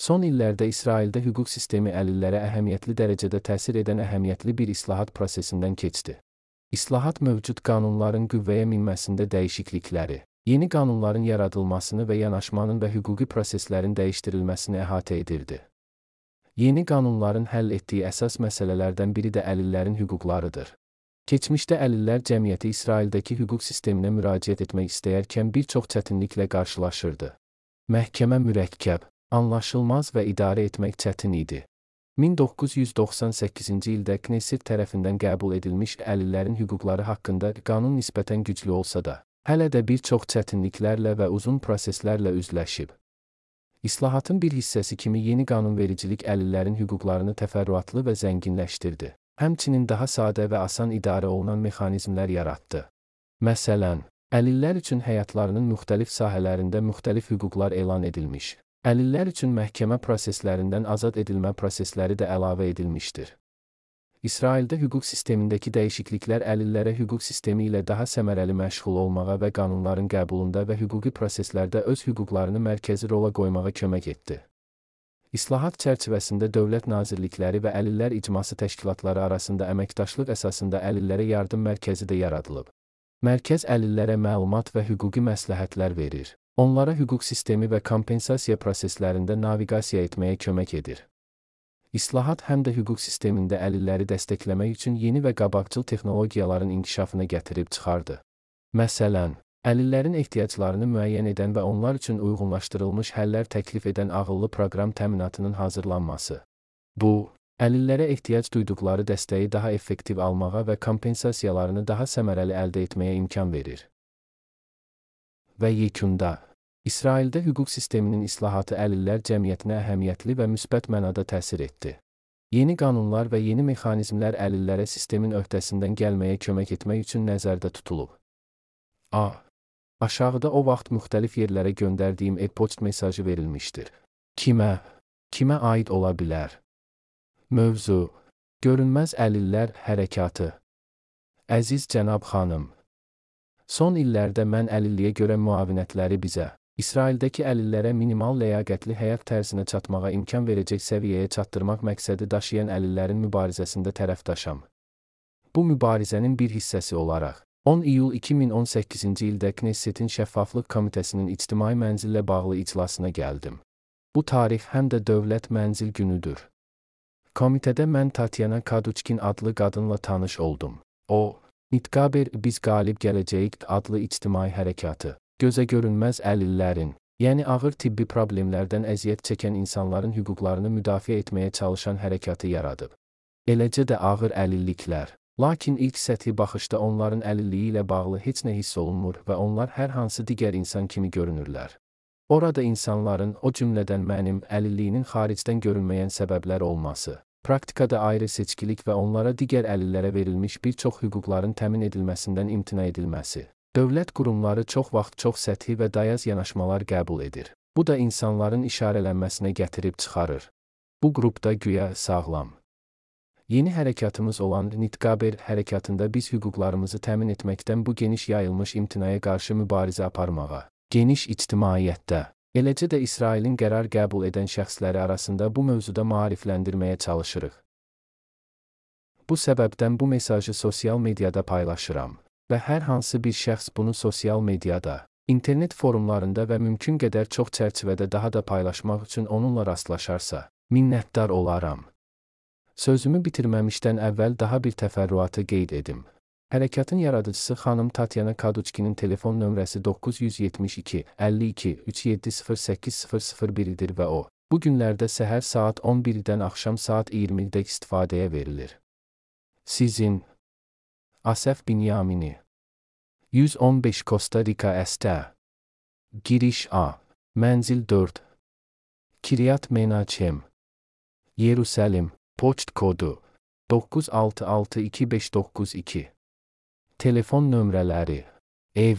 Son illərdə İsraildə hüquq sistemi əlillərə əhəmiyyətli dərəcədə təsir edən əhəmiyyətli bir islahat prosesindən keçdi. İslahat mövcud qanunların qüvvəyə minməsində dəyişiklikləri, yeni qanunların yaradılmasını və yanaşmanın və hüquqi proseslərin dəyişdirilməsini əhatə edirdi. Yeni qanunların həll etdiyi əsas məsələlərdən biri də əlillərin hüquqlarıdır. Keçmişdə əlillər cəmiyyəti İsraildəki hüquq sisteminə müraciət etmək istəyərkən bir çox çətinliklə qarşılaşırdı. Məhkəmə mürəkkəb, anlaşılmaz və idarə etmək çətin idi. 1998-ci ildə Knesset tərəfindən qəbul edilmiş əlillərin hüquqları haqqında qanun nisbətən güclü olsa da, hələ də bir çox çətinliklərlə və uzun proseslərlə üzləşib. İslahatın bir hissəsi kimi yeni qanunvericilik əlillərin hüquqlarını təfərrüatlı və zənginləşdirdi. Həmçinin daha sadə və asan idarə olunan mexanizmlər yaratdı. Məsələn, əlillər üçün həyatlarının müxtəlif sahələrində müxtəlif hüquqlar elan edilmiş. Əlillər üçün məhkəmə proseslərindən azad edilmə prosesləri də əlavə edilmişdir. İsraildə hüquq sistemindəki dəyişikliklər əlillərə hüquq sistemi ilə daha səmərəli məşğul olmağa və qanunların qəbulunda və hüquqi proseslərdə öz hüquqlarını mərkəzi rola qoymağa kömək etdi. İslahat çərçivəsində dövlət nazirlikləri və əlillər icması təşkilatları arasında əməkdaşlıq əsasında əlillərə yardım mərkəzi də yaradılıb. Mərkəz əlillərə məlumat və hüquqi məsləhətlər verir. Onlara hüquq sistemi və kompensasiya proseslərində naviqasiya etməyə kömək edir. İslahat həm də hüquq sistemində əlilləri dəstəkləmək üçün yeni və qabaqcıl texnologiyaların inkişafını gətirib çıxardı. Məsələn, əlillərin ehtiyaclarını müəyyən edən və onlar üçün uyğunlaşdırılmış həllər təklif edən ağıllı proqram təminatının hazırlanması. Bu, əlillərə ehtiyac duyduqları dəstəyi daha effektiv almağa və kompensasiyalarını daha səmərəli əldə etməyə imkan verir. Və yekunda İsraildə hüquq sisteminin islahatı əlillər cəmiyyətinə əhəmiyyətli və müsbət mənada təsir etdi. Yeni qanunlar və yeni mexanizmlər əlillərə sistemin öhdəsindən gəlməyə kömək etmək üçün nəzərdə tutulub. A. Aşağıda o vaxt müxtəlif yerlərə göndərdiyim e-poçt mesajı verilmişdir. Kimə? Kimə aid ola bilər? Mövzu: Görünməz əlillər hərəkatı. Əziz cənab xanım, son illərdə mən əlilliyə görə müavinətləri bizə İsraildəki əlillərə minimal ləyaqətli həyat tərzinə çatmağa imkan verəcək səviyyəyə çatdırmaq məqsədi daşıyan əlillərin mübarizəsində tərəfdaşam. Bu mübarizənin bir hissəsi olaraq 10 iyul 2018-ci ildə Knessetin Şəffaflıq Komitəsinin ictimai mənzillə bağlı iclasına gəldim. Bu tarix həm də dövlət mənzil günüdür. Komitədə mən Tatyana Kaduçkin adlı qadınla tanış oldum. O, Nitqaber Biz Qalib Gələcəyik adlı ictimai hərəkatı gözə görünməz əlillərin, yəni ağır tibbi problemlərdən əziyyət çəkən insanların hüquqlarını müdafiə etməyə çalışan hərəkatı yaradıb. Eləcə də ağır əlilliklər. Lakin ilk səthi baxışda onların əlilliyi ilə bağlı heç nə hiss olunmur və onlar hər hansı digər insan kimi görünürlər. Orada insanların, o cümlədən mənim, əlilliyinin xaricdən görünməyən səbəblər olması, praktikada ayrı seçkilik və onlara digər əlillərə verilmiş bir çox hüquqların təmin edilməsindən imtina edilməsi, Dövlət qurumları çox vaxt çox səthi və dayaz yanaşmalar qəbul edir. Bu da insanların işarələnməsinə gətirib çıxarır. Bu qrupda güya sağlam. Yeni hərəkatımız olan Nitqaber hərəkatında biz hüquqlarımızı təmin etməkdən bu geniş yayılmış imtinaya qarşı mübarizə aparmağa, geniş ictimaiyyətdə, eləcə də İsrailin qərar qəbul edən şəxsləri arasında bu mövzuda maarifləndirməyə çalışırıq. Bu səbəbdən bu mesajı sosial mediada paylaşıram və hər hansı bir şəxs bunu sosial mediada, internet forumlarında və mümkün qədər çox çərçivədə daha da paylaşmaq üçün onunla rastlaşarsa, minnətdar olaram. Sözümü bitirməmişdən əvvəl daha bir təfərrüatı qeyd edim. Hərəkatın yaradıcısı xanım Tatyana Kaduçkinin telefon nömrəsi 972 52 370800 idir və o, bu günlərdə səhər saat 11-dən axşam saat 20-də istifadəyə verilir. Sizin Asef Binyamini. 115 Costa Rica Este. Giriş A. Mənzil 4 Kiryat Menachem Yerusəlim Poçt kodu. 9662592 Telefon nömrələri Ev.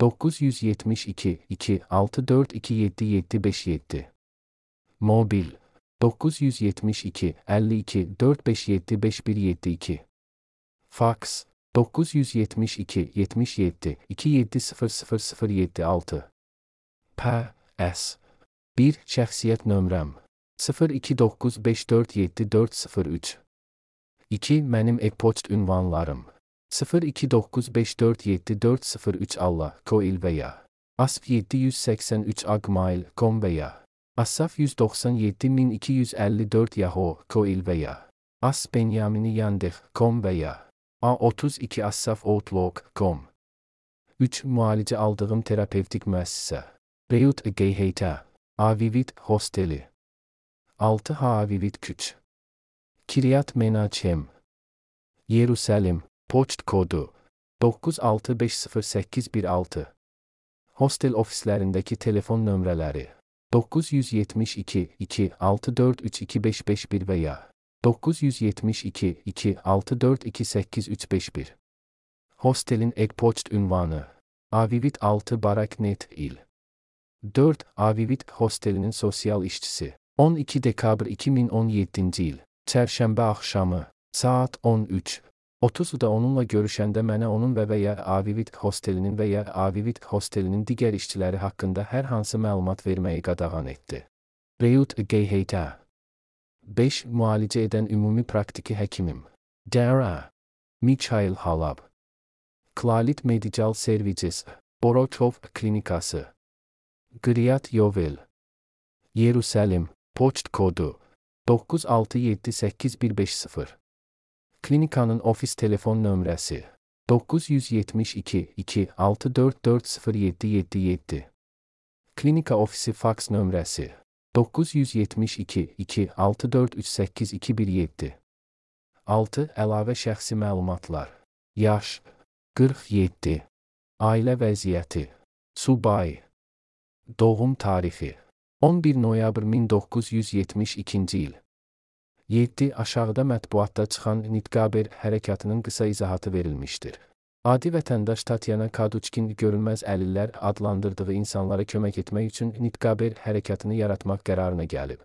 972 2 6427757 Mobil. 972 52 457 5172 Fax 972 77 270076 P S. 1 şəxsiyyət nömrəm. 029547403 2. Mənim e-poçt ünvanlarım. 029547403 Allah, Koil veya Asp 783 Agmail.com veya Asaf 197254 Yahoo, Koil veya As Benyamini Yandex.com veya A32 Asaf Outlook.com 3. Müalicə aldığım terapevtik müəssisə. Reyut Geyheytə. Avivit Hosteli. 6 Havivit Küç. Kiryat Menachem. Yerusalim Poçt kodu. 9650816 Hostel ofislərindəki telefon nömrələri. 972 2 6432551 və ya 972 2 6428351 Hostelin e-poçt ünvanı. Avivit 6 Baraknet il. 4 Avivit Hostelinin sosial işçisi. 12 dekabr 2017-ci il. Çərşənbə axşamı saat 13 30-da onunla görüşəndə mənə onun və və ya Avivit hostelinin və ya Avivit hostelinin digər işçiləri haqqında hər hansı məlumat verməyi qadağan etdi. Reyut Geyheytə 5. Müalicə edən ümumi praktiki həkimim. Dara. Mikhail Halab. Klalit Medical Services Borochov Klinikası. Qriyat Yovel. Yerusalim Poçt kodu. 9678150 Klinikanın ofis telefon nömrəsi 972 2 6440777 Klinika ofisi faks nömrəsi 972 2 6438217 6. Əlavə şəxsi məlumatlar Yaş 47 Ailə vəziyyəti Subay Doğum tarixi 11 noyabr 1972-ci il 7. Aşağıda mətbuatda çıxan Nitqaber hərəkatının qısa izahatı verilmişdir. Adi vətəndaş Tatyana Kaduçkin görünməz əlillər adlandırdığı insanlara kömək etmək üçün Nitqaber hərəkatını yaratmaq qərarına gəlib.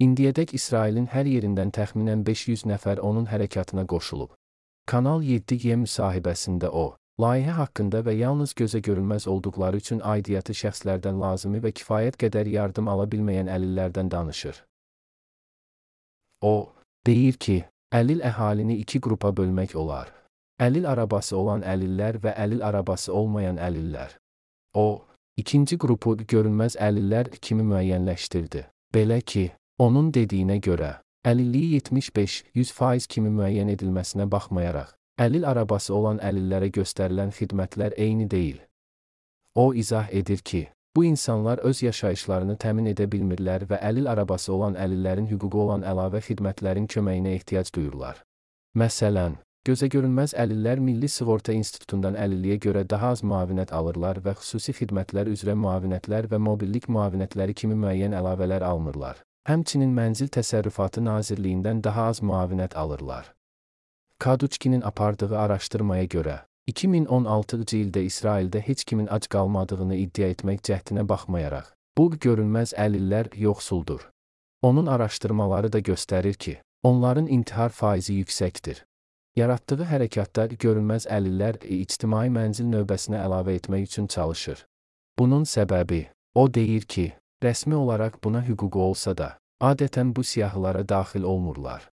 İndiyədək İsrailin hər yerindən təxminən 500 nəfər onun hərəkatına qoşulub. Kanal 7G müsahibəsində o, layihə haqqında və yalnız gözə görünməz olduqları üçün aidiyyatı şəxslərdən lazımi və kifayət qədər yardım ala bilməyən əlillərdən danışır. O, deyir ki, əlil əhalini iki qrupa bölmək olar. Əlil arabası olan əlillər və əlil arabası olmayan əlillər. O, ikinci qrupu görünməz əlillər kimi müəyyənləşdirdi. Belə ki, onun dediyinə görə, əlilliyi 75-100% kimi müəyyən edilməsinə baxmayaraq, əlil arabası olan əlillərə göstərilən xidmətlər eyni deyil. O izah edir ki, Bu insanlar öz yaşayışlarını təmin edə bilmirlər və əlil arabası olan əlillərin hüququ olan əlavə xidmətlərin köməyinə ehtiyac duyurlar. Məsələn, gözə görünməz əlillər Milli Sığorta İnstitutundan əlilliyə görə daha az müavinət alırlar və xüsusi xidmətlər üzrə müavinətlər və mobillik müavinətləri kimi müəyyən əlavələr almırlar. Həmçinin Mənzil Təsərrüfatı Nazirliyindən daha az müavinət alırlar. Kaduçkinin apardığı araşdırmaya görə, 2016-cı ildə İsraildə heç kimin ac qalmadığını iddia etmək cəhdinə baxmayaraq, bu görünməz əlillər yoxsuldur. Onun araşdırmaları da göstərir ki, onların intihar faizi yüksəkdir. Yaratdığı hərəkətlər görünməz əlillər ictimai mənzil növbəsinə əlavə etmək üçün çalışır. Bunun səbəbi, o deyir ki, rəsmi olaraq buna hüququ olsa da, adətən bu siyahılara daxil olmurlar.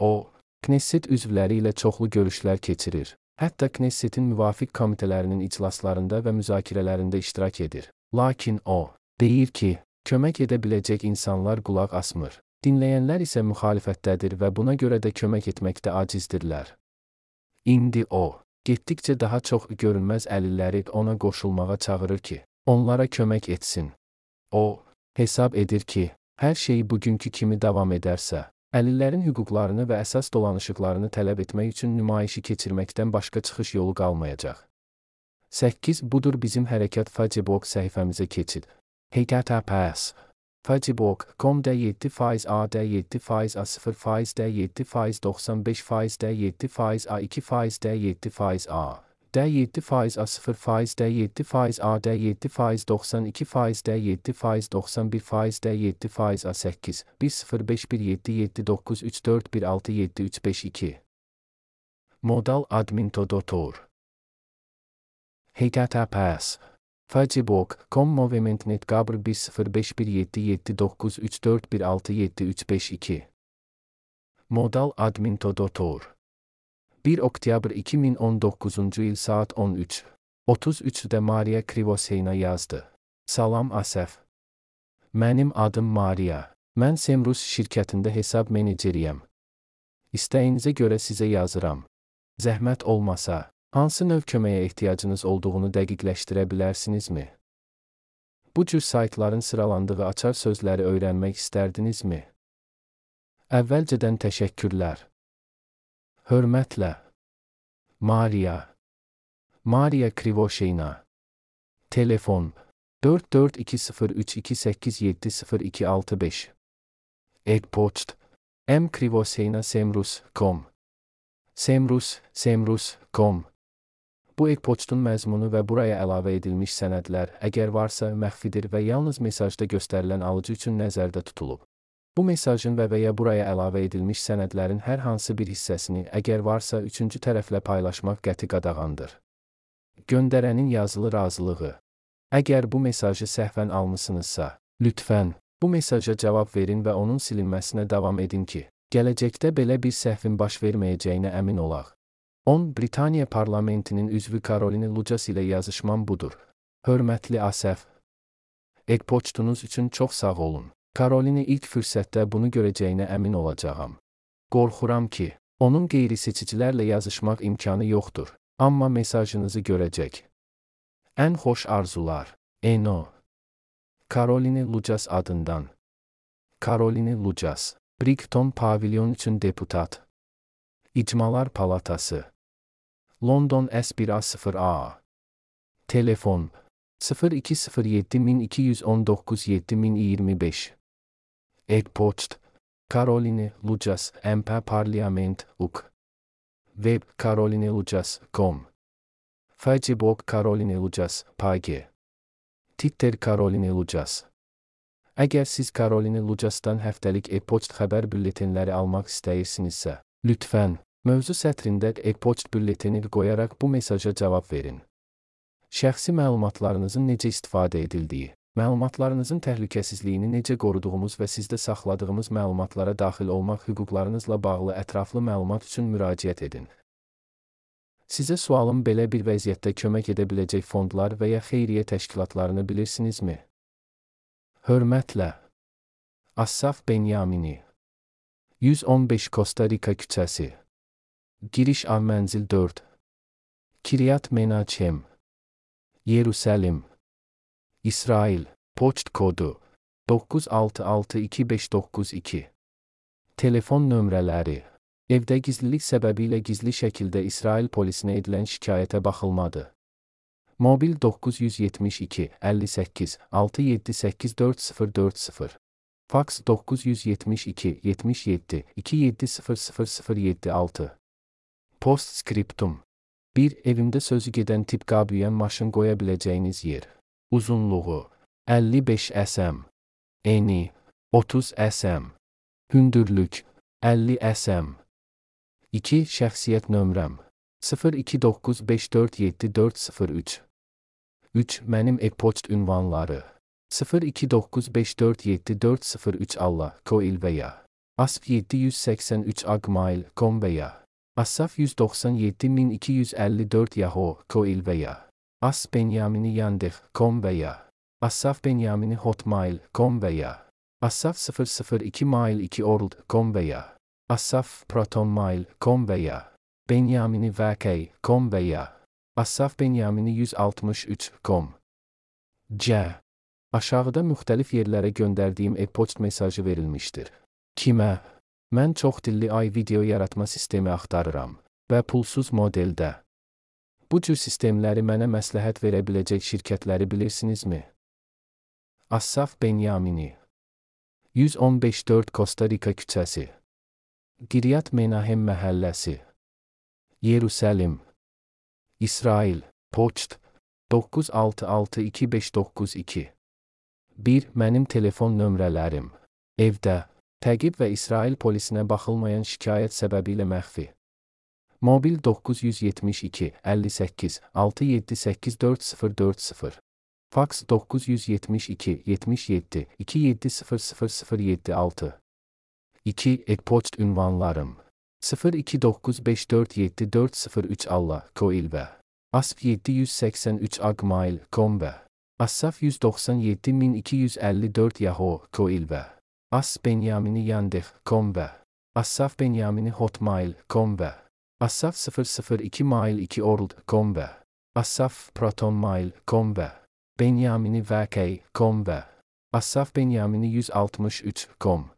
O, Knesset üzvləri ilə çoxlu görüşlər keçirir Hətta Knessetin müvafiq komitələrinin iclaslarında və müzakirələrində iştirak edir. Lakin o, deyir ki, kömək edə biləcək insanlar qulaq asmır. Dinləyənlər isə müxalifətdədir və buna görə də kömək etməkdə acizdirlər. İndi o, getdikcə daha çox görünməz əlilləri ona qoşulmağa çağırır ki, onlara kömək etsin. O, hesab edir ki, hər şey bugünkü kimi davam edərsə, Əlillərin hüquqlarını və əsas dolanışıqlarını tələb etmək üçün nümayişi keçirməkdən başqa çıxış yolu qalmayacaq. 8. Budur bizim hərəkat Facebook səhifəmizə keçid. Heytata Pass Facebook.com D7 faiz A D7 faiz A 0 faiz D7 faiz 95 faiz D7 faiz A2 faiz D7 faiz A D7 faiz A0 faiz D7 faiz A D7 faiz 92 faiz D7 faiz 91 faiz D7 faiz A8 105177934167352 Modal admin todotor Heytata pass Facebook.com Movement.net Gabr 10517793441672 Modal Admin.tor 1 oktyabr 2019-cu il saat 13. 33-də Maria Krivoseyna yazdı. Salam Asəf. Mənim adım Maria. Mən Semrus şirkətində hesab meneceriyəm. İstəyinizə görə sizə yazıram. Zəhmət olmasa, hansı növ köməyə ehtiyacınız olduğunu dəqiqləşdirə bilərsinizmi? Bu cür saytların sıralandığı açar sözləri öyrənmək istərdinizmi? Əvvəlcədən təşəkkürlər. Hörmətlə. Maria. Maria Krivoşeyna. Telefon 442032870265 E-poçt mkrivoseyna.semrus.com Semrus, semrus.com Bu e-poçtun məzmunu və buraya əlavə edilmiş sənədlər, əgər varsa, məxfidir və yalnız mesajda göstərilən alıcı üçün nəzərdə tutulub. Bu mesajın və və ya buraya əlavə edilmiş sənədlərin hər hansı bir hissəsini, əgər varsa, üçüncü tərəflə paylaşmaq qəti qadağandır. Göndərənin yazılı razılığı. Əgər bu mesajı səhvən almısınızsa, lütfən bu mesaja cavab verin və onun silinməsinə davam edin ki, gələcəkdə belə bir səhvin baş verməyəcəyinə əmin olaq. 10 Britaniya parlamentinin üzvü Caroline Lucas ilə yazışmam budur. Hörmətli Asəf, e-poçtunuz üçün çox sağ olun. Caroline ilk fürsətdə bunu görəcəyinə əmin olacağam. Qorxuram ki, onun qeyri-seçicilərlə yazışmaq imkanı yoxdur, amma mesajınızı görəcək. Ən xoş arzular. Eno. Caroline Lucas adından. Caroline Lucas Brighton Pavilyon üçün deputat. İcmalar Palatası. London S1A0A. Telefon 0207 7025. E-poçt Caroline Lucas MP Parlament UK. Web carolinelucas.com Facebook Caroline Lucas PG. Twitter Caroline Lucas Əgər siz Caroline Lucasdan həftəlik e-poçt xəbər bülletenləri almaq istəyirsinizsə, lütfən mövzu sətrində e-poçt bülleteni qoyaraq bu mesaja cavab verin. Şəxsi məlumatlarınızın necə istifadə edildiyi, məlumatlarınızın təhlükəsizliyini necə qoruduğumuz və sizdə saxladığımız məlumatlara daxil olmaq hüquqlarınızla bağlı ətraflı məlumat üçün müraciət edin. Sizə sualım belə bir vəziyyətdə kömək edə biləcək fondlar və ya xeyriyyə təşkilatlarını bilirsinizmi? Hörmətlə. Assaf Benyamini 115 Costa Rica küçəsi Giriş av mənzil 4 Kiryat Menachem. Yerusəlim İsrail. Poçt kodu. 9662592 Telefon nömrələri Evdə gizlilik səbəbilə gizli şəkildə İsrail polisinə edilən şikayətə baxılmadı. Mobil 972 58 6784040 Faks 972 77 2700076 Postscriptum 1. Evimdə sözü gedən tip qabiyyən maşın qoya biləcəyiniz yer. Uzunluğu 55 sm. Eni 30 sm. Hündürlük 50 sm. 2. Şəxsiyyət nömrəm 0295474403 3. Mənim e-poçt ünvanları 0295474403 Allah Koil və ya asp 783 agmail.com və ya asaf 197254 yahoo Koil və ya as benyamini yandex.com və ya asaf benyamini hotmail.com və ya asaf 002 mail 2 orld.com və ya asaf protonmail.com və ya benyamini vk.com və ya Asaf Benyamini 163.com C. Aşağıda müxtəlif yerlərə göndərdiyim e-poçt mesajı verilmişdir. Kimə? Mən çoxdilli ay video yaratma sistemi axtarıram və pulsuz modeldə. Bu cür sistemləri mənə məsləhət verə biləcək şirkətləri bilirsinizmi? Asaf Benyamini 1154 Costa Rica küçəsi Giryat Menahem məhəlləsi Yerusəlim İsrail, poçt 9662592 1. Mənim telefon nömrələrim. Evdə, təqib və İsrail polisinə baxılmayan şikayət səbəbilə məxfi. Mobil 972 58 678 4040 Faks 972 77 2700076 2. E-poçt ünvanlarım. 0295474403 Allah Koilve Asp 783 agmail.com ve Asaf 197254 Yahoo Koilve As Benyamini Yandex.com ve Asaf Benyamini Hotmail.com ve Asaf 002 mail 2 orld.com ve Asaf Protonmail.com ve Benyamini VK.com ve Asaf Benyamini 163.com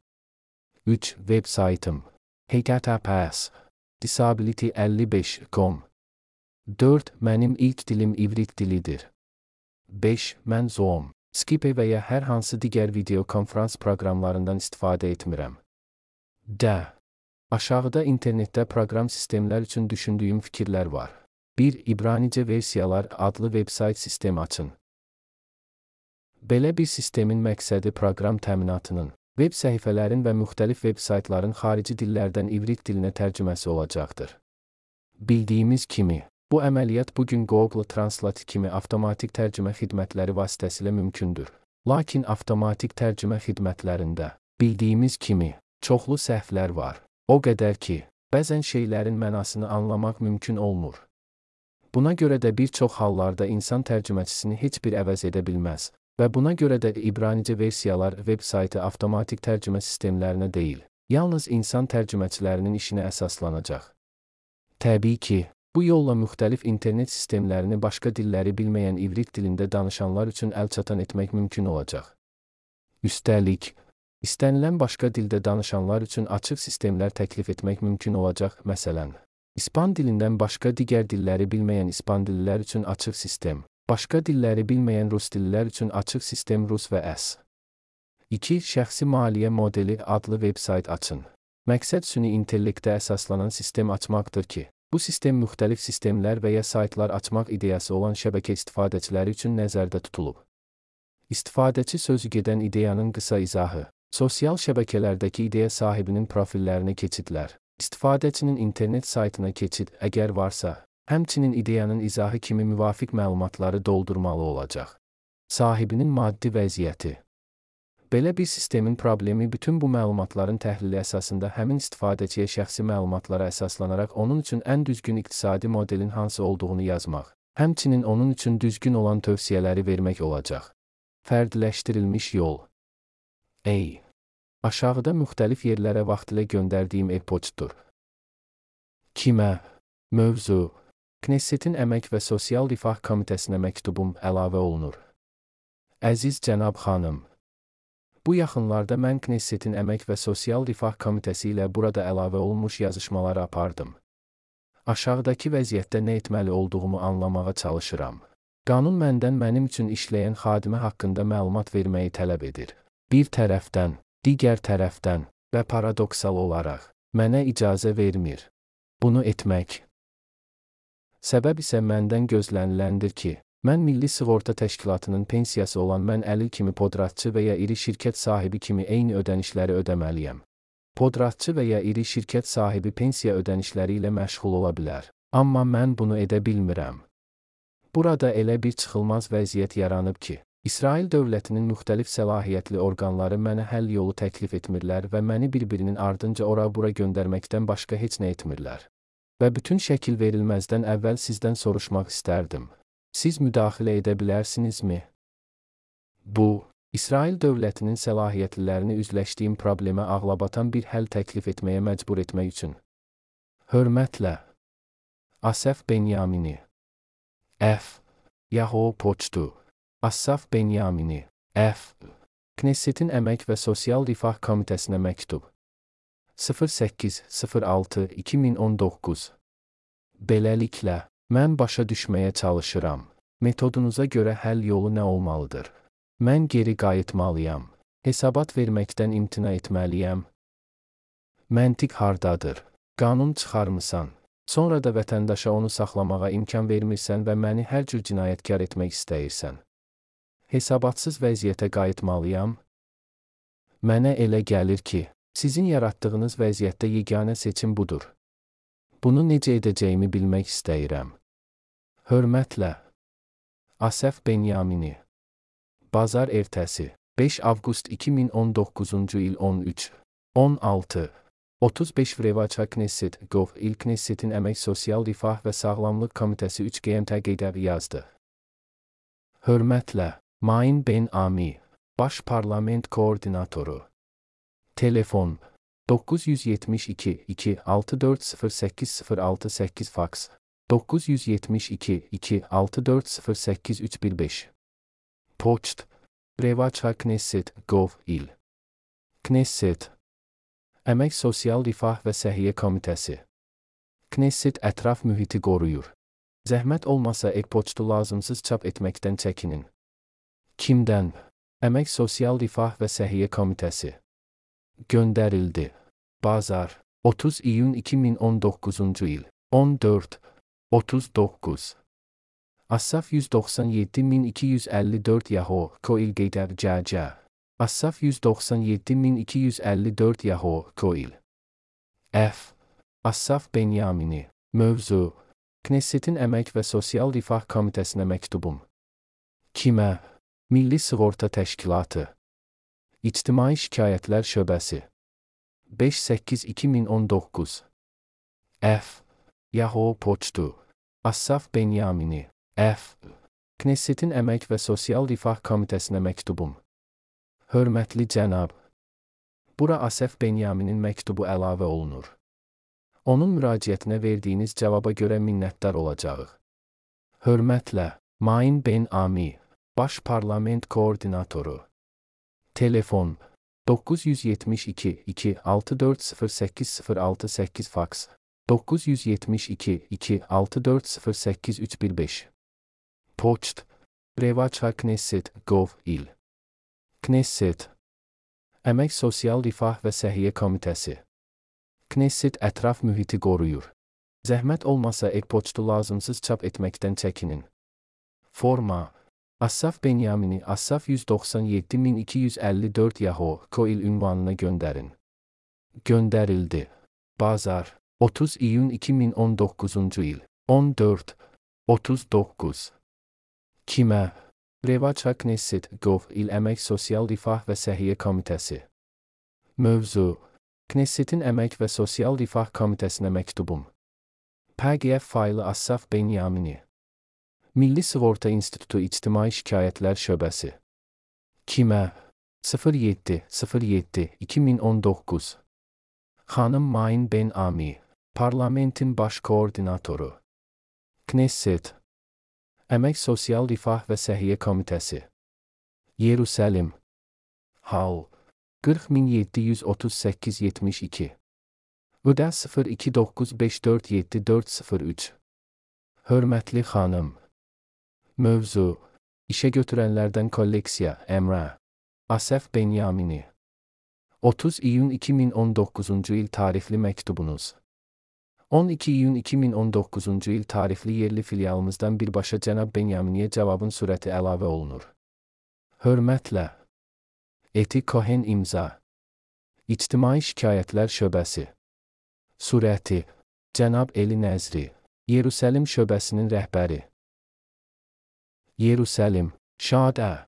3. Web saytım HTTPS Disability55.com 4. Mənim ilk dilim ivrit dilidir. 5. Mən Zoom, Skype və ya hər hansı digər video konferans proqramlarından istifadə etmirəm. D. Aşağıda internetdə proqram sistemlər üçün düşündüyüm fikirlər var. 1. İbranicə versiyalar adlı veb-sayt sistemi açın. Belə bir sistemin məqsədi proqram təminatının, veb səhifələrin və müxtəlif veb-saytların xarici dillərdən ivrit dilinə tərcüməsi olacaqdır. Bildiyimiz kimi, bu əməliyyat bu gün Google Translate kimi avtomatik tərcümə xidmətləri vasitəsilə mümkündür. Lakin avtomatik tərcümə xidmətlərində, bildiyimiz kimi, çoxlu səhvlər var. O qədər ki, bəzən şeylərin mənasını anlamaq mümkün olmur. Buna görə də bir çox hallarda insan tərcüməçisini heç bir əvəz edə bilməz və buna görə də İbranicə versiyalar veb-saytı avtomatik tərcümə sistemlərinə deyil, yalnız insan tərcüməçilərinin işinə əsaslanacaq. Təbii ki, bu yolla müxtəlif internet sistemlərini başqa dilləri bilməyən ivrit dilində danışanlar üçün əlçatan etmək mümkün olacaq. Üstəlik, istənilən başqa dildə danışanlar üçün açıq sistemlər təklif etmək mümkün olacaq, məsələn, İspan dilindən başqa digər dilləri bilməyən ispan dillilər üçün açıq sistem, başqa dilləri bilməyən rus dillilər üçün açıq sistem rus və əs. 2. Şəxsi maliyyə modeli adlı veb-sayt açın. Məqsəd süni intellektə əsaslanan sistem açmaqdır ki, bu sistem müxtəlif sistemlər və ya saytlar açmaq ideyası olan şəbəkə istifadəçiləri üçün nəzərdə tutulub. İstifadəçi sözü gedən ideyanın qısa izahı, sosial şəbəkələrdəki ideya sahibinin profillərinə keçidlər, İstifadəçinin internet saytına keçid, əgər varsa, həmçinin ideyanın izahı kimi müvafiq məlumatları doldurmalı olacaq. Sahibinin maddi vəziyyəti Belə bir sistemin problemi bütün bu məlumatların təhlili əsasında həmin istifadəçiyə şəxsi məlumatlara əsaslanaraq onun üçün ən düzgün iqtisadi modelin hansı olduğunu yazmaq, həmçinin onun üçün düzgün olan tövsiyələri vermək olacaq. Fərdləşdirilmiş yol. Ey Aşağıda müxtəlif yerlərə vaxtilə göndərdiyim e-poçtdur. Kimə? Mövzu. Knessetin Əmək və Sosial Rifah Komitəsinə məktubum əlavə olunur. Əziz cənab xanım, Bu yaxınlarda mən Knessetin Əmək və Sosial Rifah Komitəsi ilə burada əlavə olunmuş yazışmaları apardım. Aşağıdakı vəziyyətdə nə etməli olduğumu anlamağa çalışıram. Qanun məndən mənim üçün işləyən xadimə haqqında məlumat verməyi tələb edir. Bir tərəfdən, digər tərəfdən və paradoksal olaraq mənə icazə vermir. Bunu etmək. Səbəb isə məndən gözləniləndir ki, mən Milli Sığorta Təşkilatının pensiyası olan mən əlil kimi podratçı və ya iri şirkət sahibi kimi eyni ödənişləri ödəməliyəm. Podratçı və ya iri şirkət sahibi pensiya ödənişləri ilə məşğul ola bilər, amma mən bunu edə bilmirəm. Burada elə bir çıxılmaz vəziyyət yaranıb ki, İsrail dövlətinin müxtəlif səlahiyyətli orqanları mənə həll yolu təklif etmirlər və məni bir-birinin ardınca ora-bura göndərməkdən başqa heç nə etmirlər. Və bütün şəkil verilməzdən əvvəl sizdən soruşmaq istərdim. Siz müdaxilə edə bilərsinizmi? Bu, İsrail dövlətinin səlahiyyətlilərini üzləşdiyim problemə ağlabatan bir həll təklif etməyə məcbur etmək üçün. Hörmətlə. Asəf Benyamini. F. Yahoo Poçtu. Assaf Benyamini, F. Knessetin Əmək və Sosial Rifah Komitəsinə məktub. 08.06.2019 Beləliklə, mən başa düşməyə çalışıram. Metodunuza görə həll yolu nə olmalıdır? Mən geri qayıtmalıyam. Hesabat verməkdən imtina etməliyəm. Məntiq hardadır? Qanun çıxarmısan. Sonra da vətəndaşa onu saxlamağa imkan vermirsən və məni hər cür cinayətkar etmək istəyirsən hesabatsız vəziyyətə qayıtmalıyam? Mənə elə gəlir ki, sizin yaratdığınız vəziyyətdə yeganə seçim budur. Bunu necə edəcəyimi bilmək istəyirəm. Hörmətlə. Asəf Benyamini Bazar ertəsi 5 avqust 2019-cu il 13 16 35 Vrevaça Knesset Gov İl Knessetin Əmək Sosial Rifah və Sağlamlıq Komitəsi 3 GMT qeydər yazdı. Hörmətlə, Main Ben Ami, Baş Parlament Koordinatoru. Telefon 972 2 640806 faks 972 2 6408 Poçt Revaça Knesset Gov İl Knesset Əmək Sosial Rifah və Səhiyyə Komitəsi Knesset ətraf mühiti qoruyur. Zəhmət olmasa e-poçtu lazımsız çap etməkdən çəkinin. Kimdən? Əmək Sosial Rifah və Səhiyyə Komitəsi göndərildi. Bazar 30 iyun 2019-cu il 14 39 Asaf 197254 Yahoo Koil Geyder Cəcə Asaf 197254 Yahoo Koil. F. Asaf Benyamini. Mövzu. Knessetin Əmək və Sosial Rifah Komitəsinə məktubum Kimə? Milli Sığorta Təşkilatı İctimai Şikayətlər Şöbəsi 5-8-2019 F. Yahoo Poçtu Assaf Benyamini F. Knessetin Əmək və Sosial Rifah Komitəsinə məktubum Hörmətli cənab, bura Asəf Benyaminin məktubu əlavə olunur. Onun müraciətinə verdiyiniz cavaba görə minnətdar olacağıq. Hörmətlə, Main Ben Ami, Baş Parlament Koordinatoru. Telefon 972 2 640806 faks 972 2 6408 Poçt Brevaça Knesset Gov İl Knesset Əmək Sosial Rifah və Səhiyyə Komitəsi Knesset ətraf mühiti qoruyur. Zəhmət olmasa e-poçtu lazımsız çap etməkdən çəkinin. Forma Assaf Benyamini Assaf 197254 Yahoo Koil ünvanına gönderin. Gönderildi. Bazar 30 iyun 2019 il 14 39 Kimə? Revaça Knesset Gov İl Əmək Sosial Rifah və Səhiyyə Komitəsi. Mövzu Knessetin Əmək və Sosial Rifah Komitəsinə məktubum. PDF faylı Assaf Benyamini. Milli Sığorta İnstitutu İctimai Şikayətlər Şöbəsi. Kimə? 07 07 2019 Xanım Main Ben Ami Parlamentin baş koordinatoru. Knesset. Əmək Sosial Rifah və Səhiyyə Komitəsi Yerusəlim Hal. 40738 72 Ödə 0295474403 Hörmətli xanım Mövzu. İşə götürənlərdən kolleksiya Əmrə Asəf Benyamini. 30 iyun 2019-cu il tarixli məktubunuz 12 iyun 2019-cu il tarixli yerli filialımızdan birbaşa cənab Benyaminiyə cavabın surəti əlavə olunur. Hörmətlə. Eti Cohen imza. İctimai Şikayətlər Şöbəsi. Surəti Cənab Eli Nəzri. Yerusəlim şöbəsinin rəhbəri. Yerusəlim, Şadə,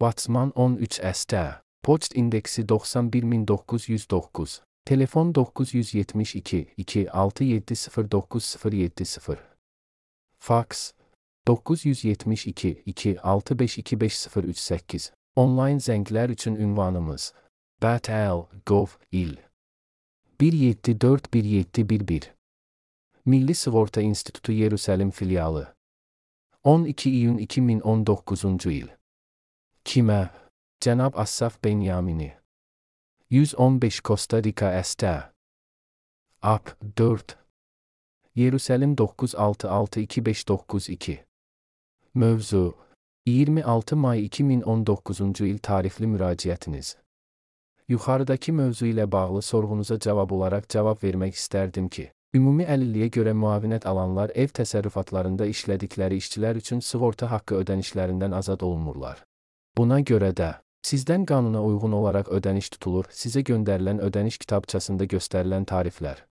Batsman 13 əstə, poçt indeksi 91909, telefon 972 2670970, faks 972 2652538, onlayn zənglər üçün ünvanımız BTL Gov İl 1741711 Milli Sığorta İnstitutu Yerusəlim filialı 12 iyun 2019 il. Kimə? Cənab Assaf Benyamini. 115 Costa Rica Əstə. AP 4. Yerusəlim 9662592. Mövzu 26 may 2019-cu il tarixli müraciətiniz. Yuxarıdakı mövzu ilə bağlı sorğunuza cavab olaraq cavab vermək istərdim ki, Ümumi əlilliyə görə müavinət alanlar ev təsərrüfatlarında işlədikləri işçilər üçün sığorta haqqı ödənişlərindən azad olunmurlar. Buna görə də sizdən qanuna uyğun olaraq ödəniş tutulur, sizə göndərilən ödəniş kitabçasında göstərilən tariflər.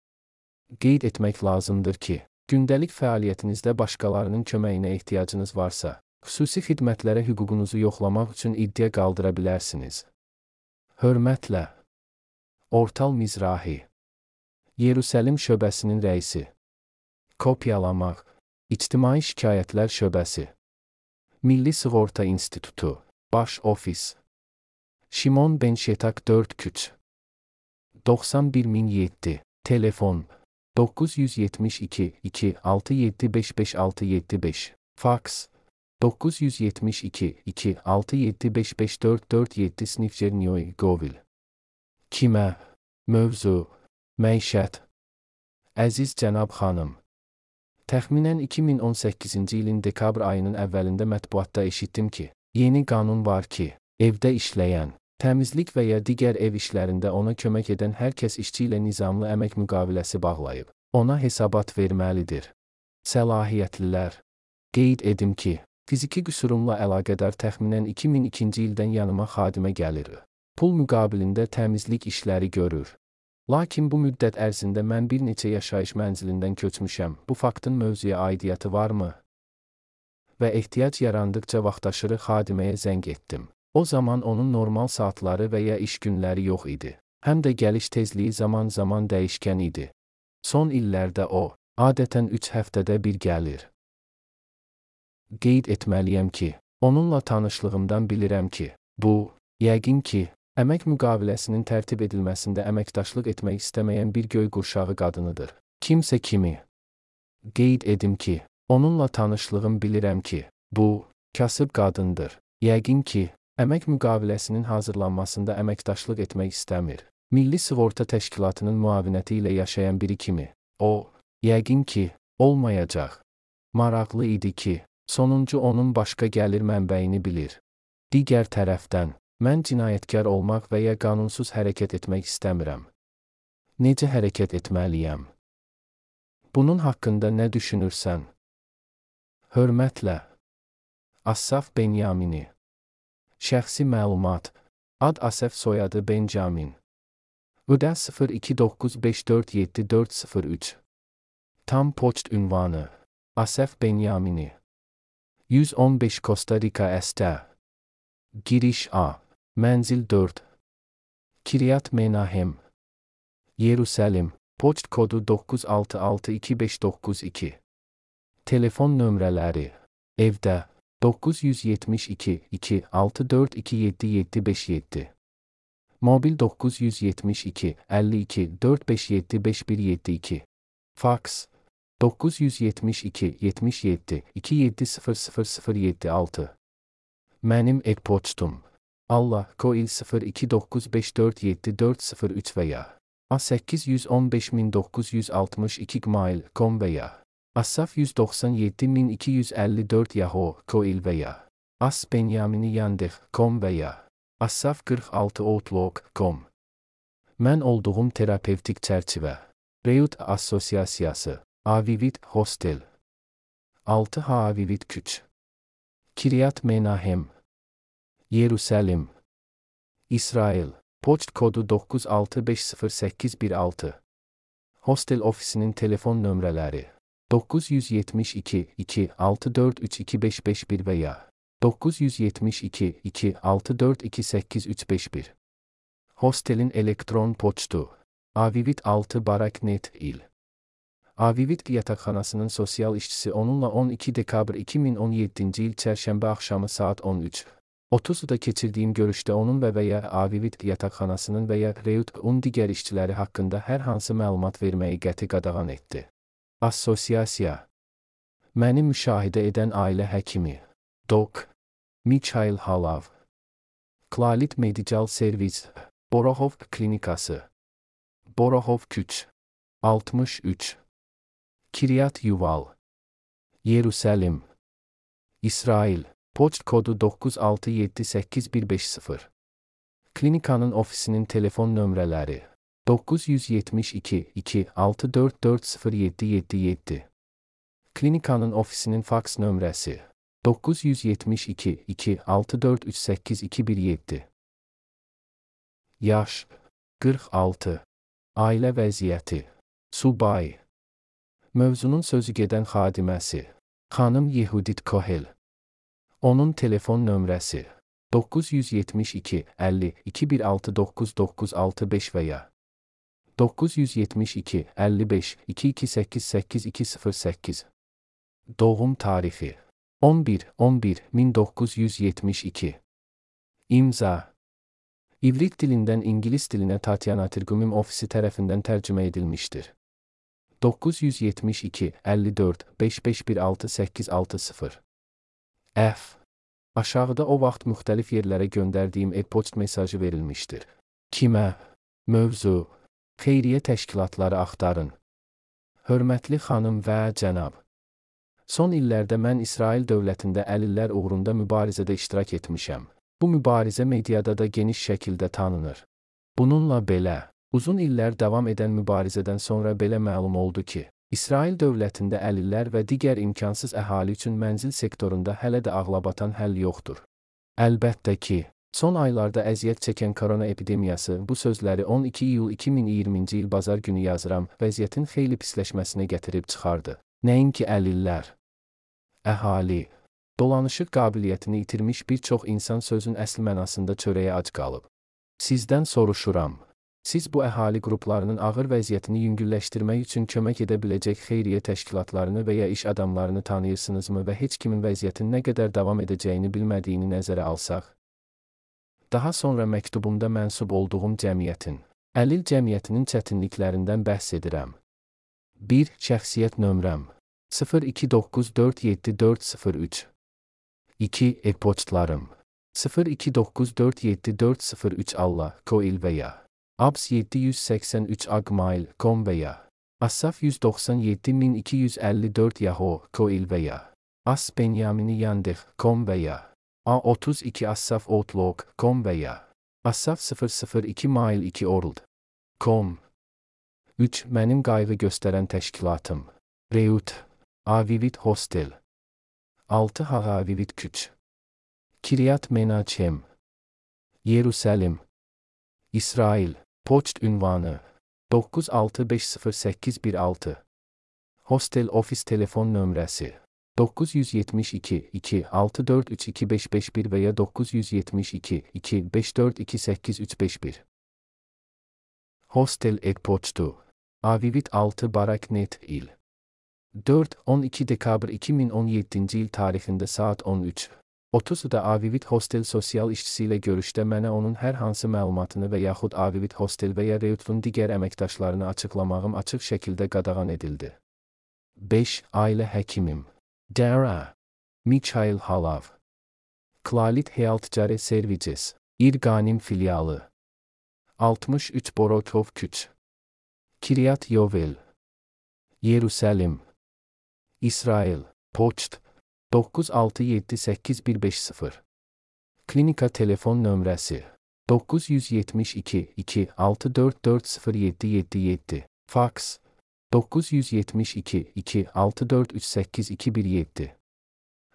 Qeyd etmək lazımdır ki, gündəlik fəaliyyətinizdə başqalarının köməyinə ehtiyacınız varsa, Xüsusi xidmətlərə hüququnuzu yoxlamaq üçün iddia qaldıra bilərsiniz. Hörmətlə. Ortal Mizrahi. Yerusəlim şöbəsinin rəisi. Kopyalamaq. İctimai Şikayətlər şöbəsi. Milli Sığorta İnstitutu. Baş ofis. Şimon Ben Şetak 4 küç. 91007. Telefon 972 2 6755675. Faks 972 2 6755447 Snifçerniyoy Govil. Kimə? Mövzu Məişət Əziz cənab xanım Təxminən 2018-ci ilin dekabr ayının əvvəlində mətbuatda eşitdim ki, yeni qanun var ki, evdə işləyən, təmizlik və ya digər ev işlərində ona kömək edən hər kəs işçi ilə nizamlı əmək müqaviləsi bağlayıb, ona hesabat verməlidir. Səlahiyyətlilər Qeyd edim ki, fiziki qüsurumla əlaqədar təxminən 2002-ci ildən yanıma xadimə gəlir. Pul müqabilində təmizlik işləri görür. Lakin bu müddət ərzində mən bir neçə yaşayış mənzilindən köçmüşəm. Bu faktın mövzuya aidiyyəti varmı? Və ehtiyac yarandıqca vaxtaşırı xadiməyə zəng etdim. O zaman onun normal saatları və ya iş günləri yox idi. Həm də gəliş tezliyi zaman-zaman dəyişkən idi. Son illərdə o, adətən 3 həftədə bir gəlir. Qeyd etməliyəm ki, onunla tanışlığımdan bilirəm ki, bu, yəqin ki, əmək müqaviləsinin tərtib edilməsində əməkdaşlıq etmək istəməyən bir göy qurşağı qadınıdır. Kimsə kimi. Qeyd edim ki, onunla tanışlığım bilirəm ki, bu, kasıb qadındır. Yəqin ki, əmək müqaviləsinin hazırlanmasında əməkdaşlıq etmək istəmir. Milli Sığorta Təşkilatının müavinəti ilə yaşayan biri kimi, o, yəqin ki, olmayacaq. Maraqlı idi ki, sonuncu onun başqa gəlir mənbəyini bilir. Digər tərəfdən, mən cinayətkar olmaq və ya qanunsuz hərəkət etmək istəmirəm. Necə hərəkət etməliyəm? Bunun haqqında nə düşünürsən? Hörmətlə. Assaf Benyamini. Şəxsi məlumat. Ad Asəf soyadı Benjamin. Ödə 0295474403. Tam poçt ünvanı. Asəf Benyamini. 115 Costa Rica Este. Giriş A. Mənzil 4. Kiryat Menahem. Yerusəlim. Poçt kodu 9662592. Telefon nömrələri. Evdə 972 2 6427757. Mobil 972 52 4575172. Faks 972 77 2700076. Mənim e-poçtum Allah koil 0295474403 və ya A815962 gmail.com və ya Asaf 197254 Yahoo koil və ya As Benyamini Yandex.com və ya Asaf 46 Outlook.com Mən olduğum terapevtik çərçivə Reut Assosiasiyası Avivit Hostel. 6 Havivit Küç. Kiryat Menahem. Yerusəlim İsrail. Poçt kodu 9650816 Hostel ofisinin telefon nömrələri 972 2 6432551 və ya 972 2 6428351 Hostelin elektron poçtu. Avivit 6 Barak.net il. Avivit yataqxanasının sosial işçisi onunla 12 dekabr 2017-ci il çərşənbə axşamı saat 13 30-da keçirdiyim görüşdə onun və və ya Avivit yataqxanasının və ya Reut-un digər işçiləri haqqında hər hansı məlumat verməyi qəti qadağan etdi. Assosiasiya Məni müşahidə edən ailə həkimi Dok Mikhail Halav. Klalit Medical Servis Borohov Klinikası. Borohov Küç 63 Kiryat Yuval. Yerusəlim. İsrail Poçt kodu 9678150 Klinikanın ofisinin telefon nömrələri 972 2 6440777 Klinikanın ofisinin faks nömrəsi 972 2 6438217 Yaş 46 Ailə vəziyyəti. Subay. Mövzunun sözü gedən xadiməsi. Xanım Yehudit Kohel. Onun telefon nömrəsi. 972 50 216995 və ya 972 55 2288208 Doğum tarixi 11 11 1972 İmza İvrit dilindən İngilis dilinə Tatyana Tirgumim ofisi tərəfindən tərcümə edilmişdir. 972 54 5516 860 F. Aşağıda o vaxt müxtəlif yerlərə göndərdiyim e-poçt mesajı verilmişdir. Kimə? Mövzu. Xeyriyyə təşkilatları axtarın. Hörmətli xanım və cənab. Son illərdə mən İsrail dövlətində əlillər uğrunda mübarizədə iştirak etmişəm. Bu mübarizə mediada da geniş şəkildə tanınır. Bununla belə, uzun illər davam edən mübarizədən sonra belə məlum oldu ki, İsrail dövlətində əlillər və digər imkansız əhali üçün mənzil sektorunda hələ də ağlabatan həll yoxdur. Əlbəttə ki, son aylarda əziyyət çəkən korona epidemiyası bu sözləri 12 iyul 2020-ci il bazar günü yazıram, vəziyyətin xeyli pisləşməsinə gətirib çıxardı. Nəinki əlillər. Əhali, dolanışıq qabiliyyətini itirmiş bir çox insan sözün əsl mənasında çörəyə ac qalıb. Sizdən soruşuram. Siz bu əhali qruplarının ağır vəziyyətini yüngülləşdirmək üçün kömək edə biləcək xeyriyyə təşkilatlarını və ya iş adamlarını tanıyırsınızmı və heç kimin vəziyyətin nə qədər davam edəcəyini bilmədiyini nəzərə alsaq? Daha sonra məktubumda mənsub olduğum cəmiyyətin, əlil cəmiyyətinin çətinliklərindən bəhs edirəm. 1. Şəxsiyyət nömrəm 02947403 2. E-poçtlarım 02947403 Allah, Koil və ya Abs 783 Agmail.com veya Asaf 197254 Yahoo, Koil veya As Benyamini Yandex.com veya A32 Asaf Outlook.com veya Asaf 002 Mail 2 Orld.com 3. Mənim qayğı göstərən təşkilatım. Reut. Avivit Hostel. 6. Havavivit Küç. Kiryat Menachem. Yerusəlim. İsrail. Poçt ünvanı 9650816 Hostel ofis telefon nömrəsi 972 2 643 2551 və ya 972 2 542 8351 Hostel e-poçtu Avivit 6 Baraknet il 4-12 dekabr 2017-ci il tarixində saat 13 30-da Avivit Hostel sosial işçisi ilə görüşdə mənə onun hər hansı məlumatını və yaxud Avivit Hostel və ya Reutlun digər əməkdaşlarını açıqlamağım açıq şəkildə qadağan edildi. 5. Ailə həkimim. Dara. Mikhail Halav. Klalit Health Care Services. İrganim filialı. 63 Borokov Küç. Kiryat Yovel. Yerusəlim. İsrail. Poçt 9678150 Klinika telefon nömrəsi 972 2 6440777 Faks 972 2 6438217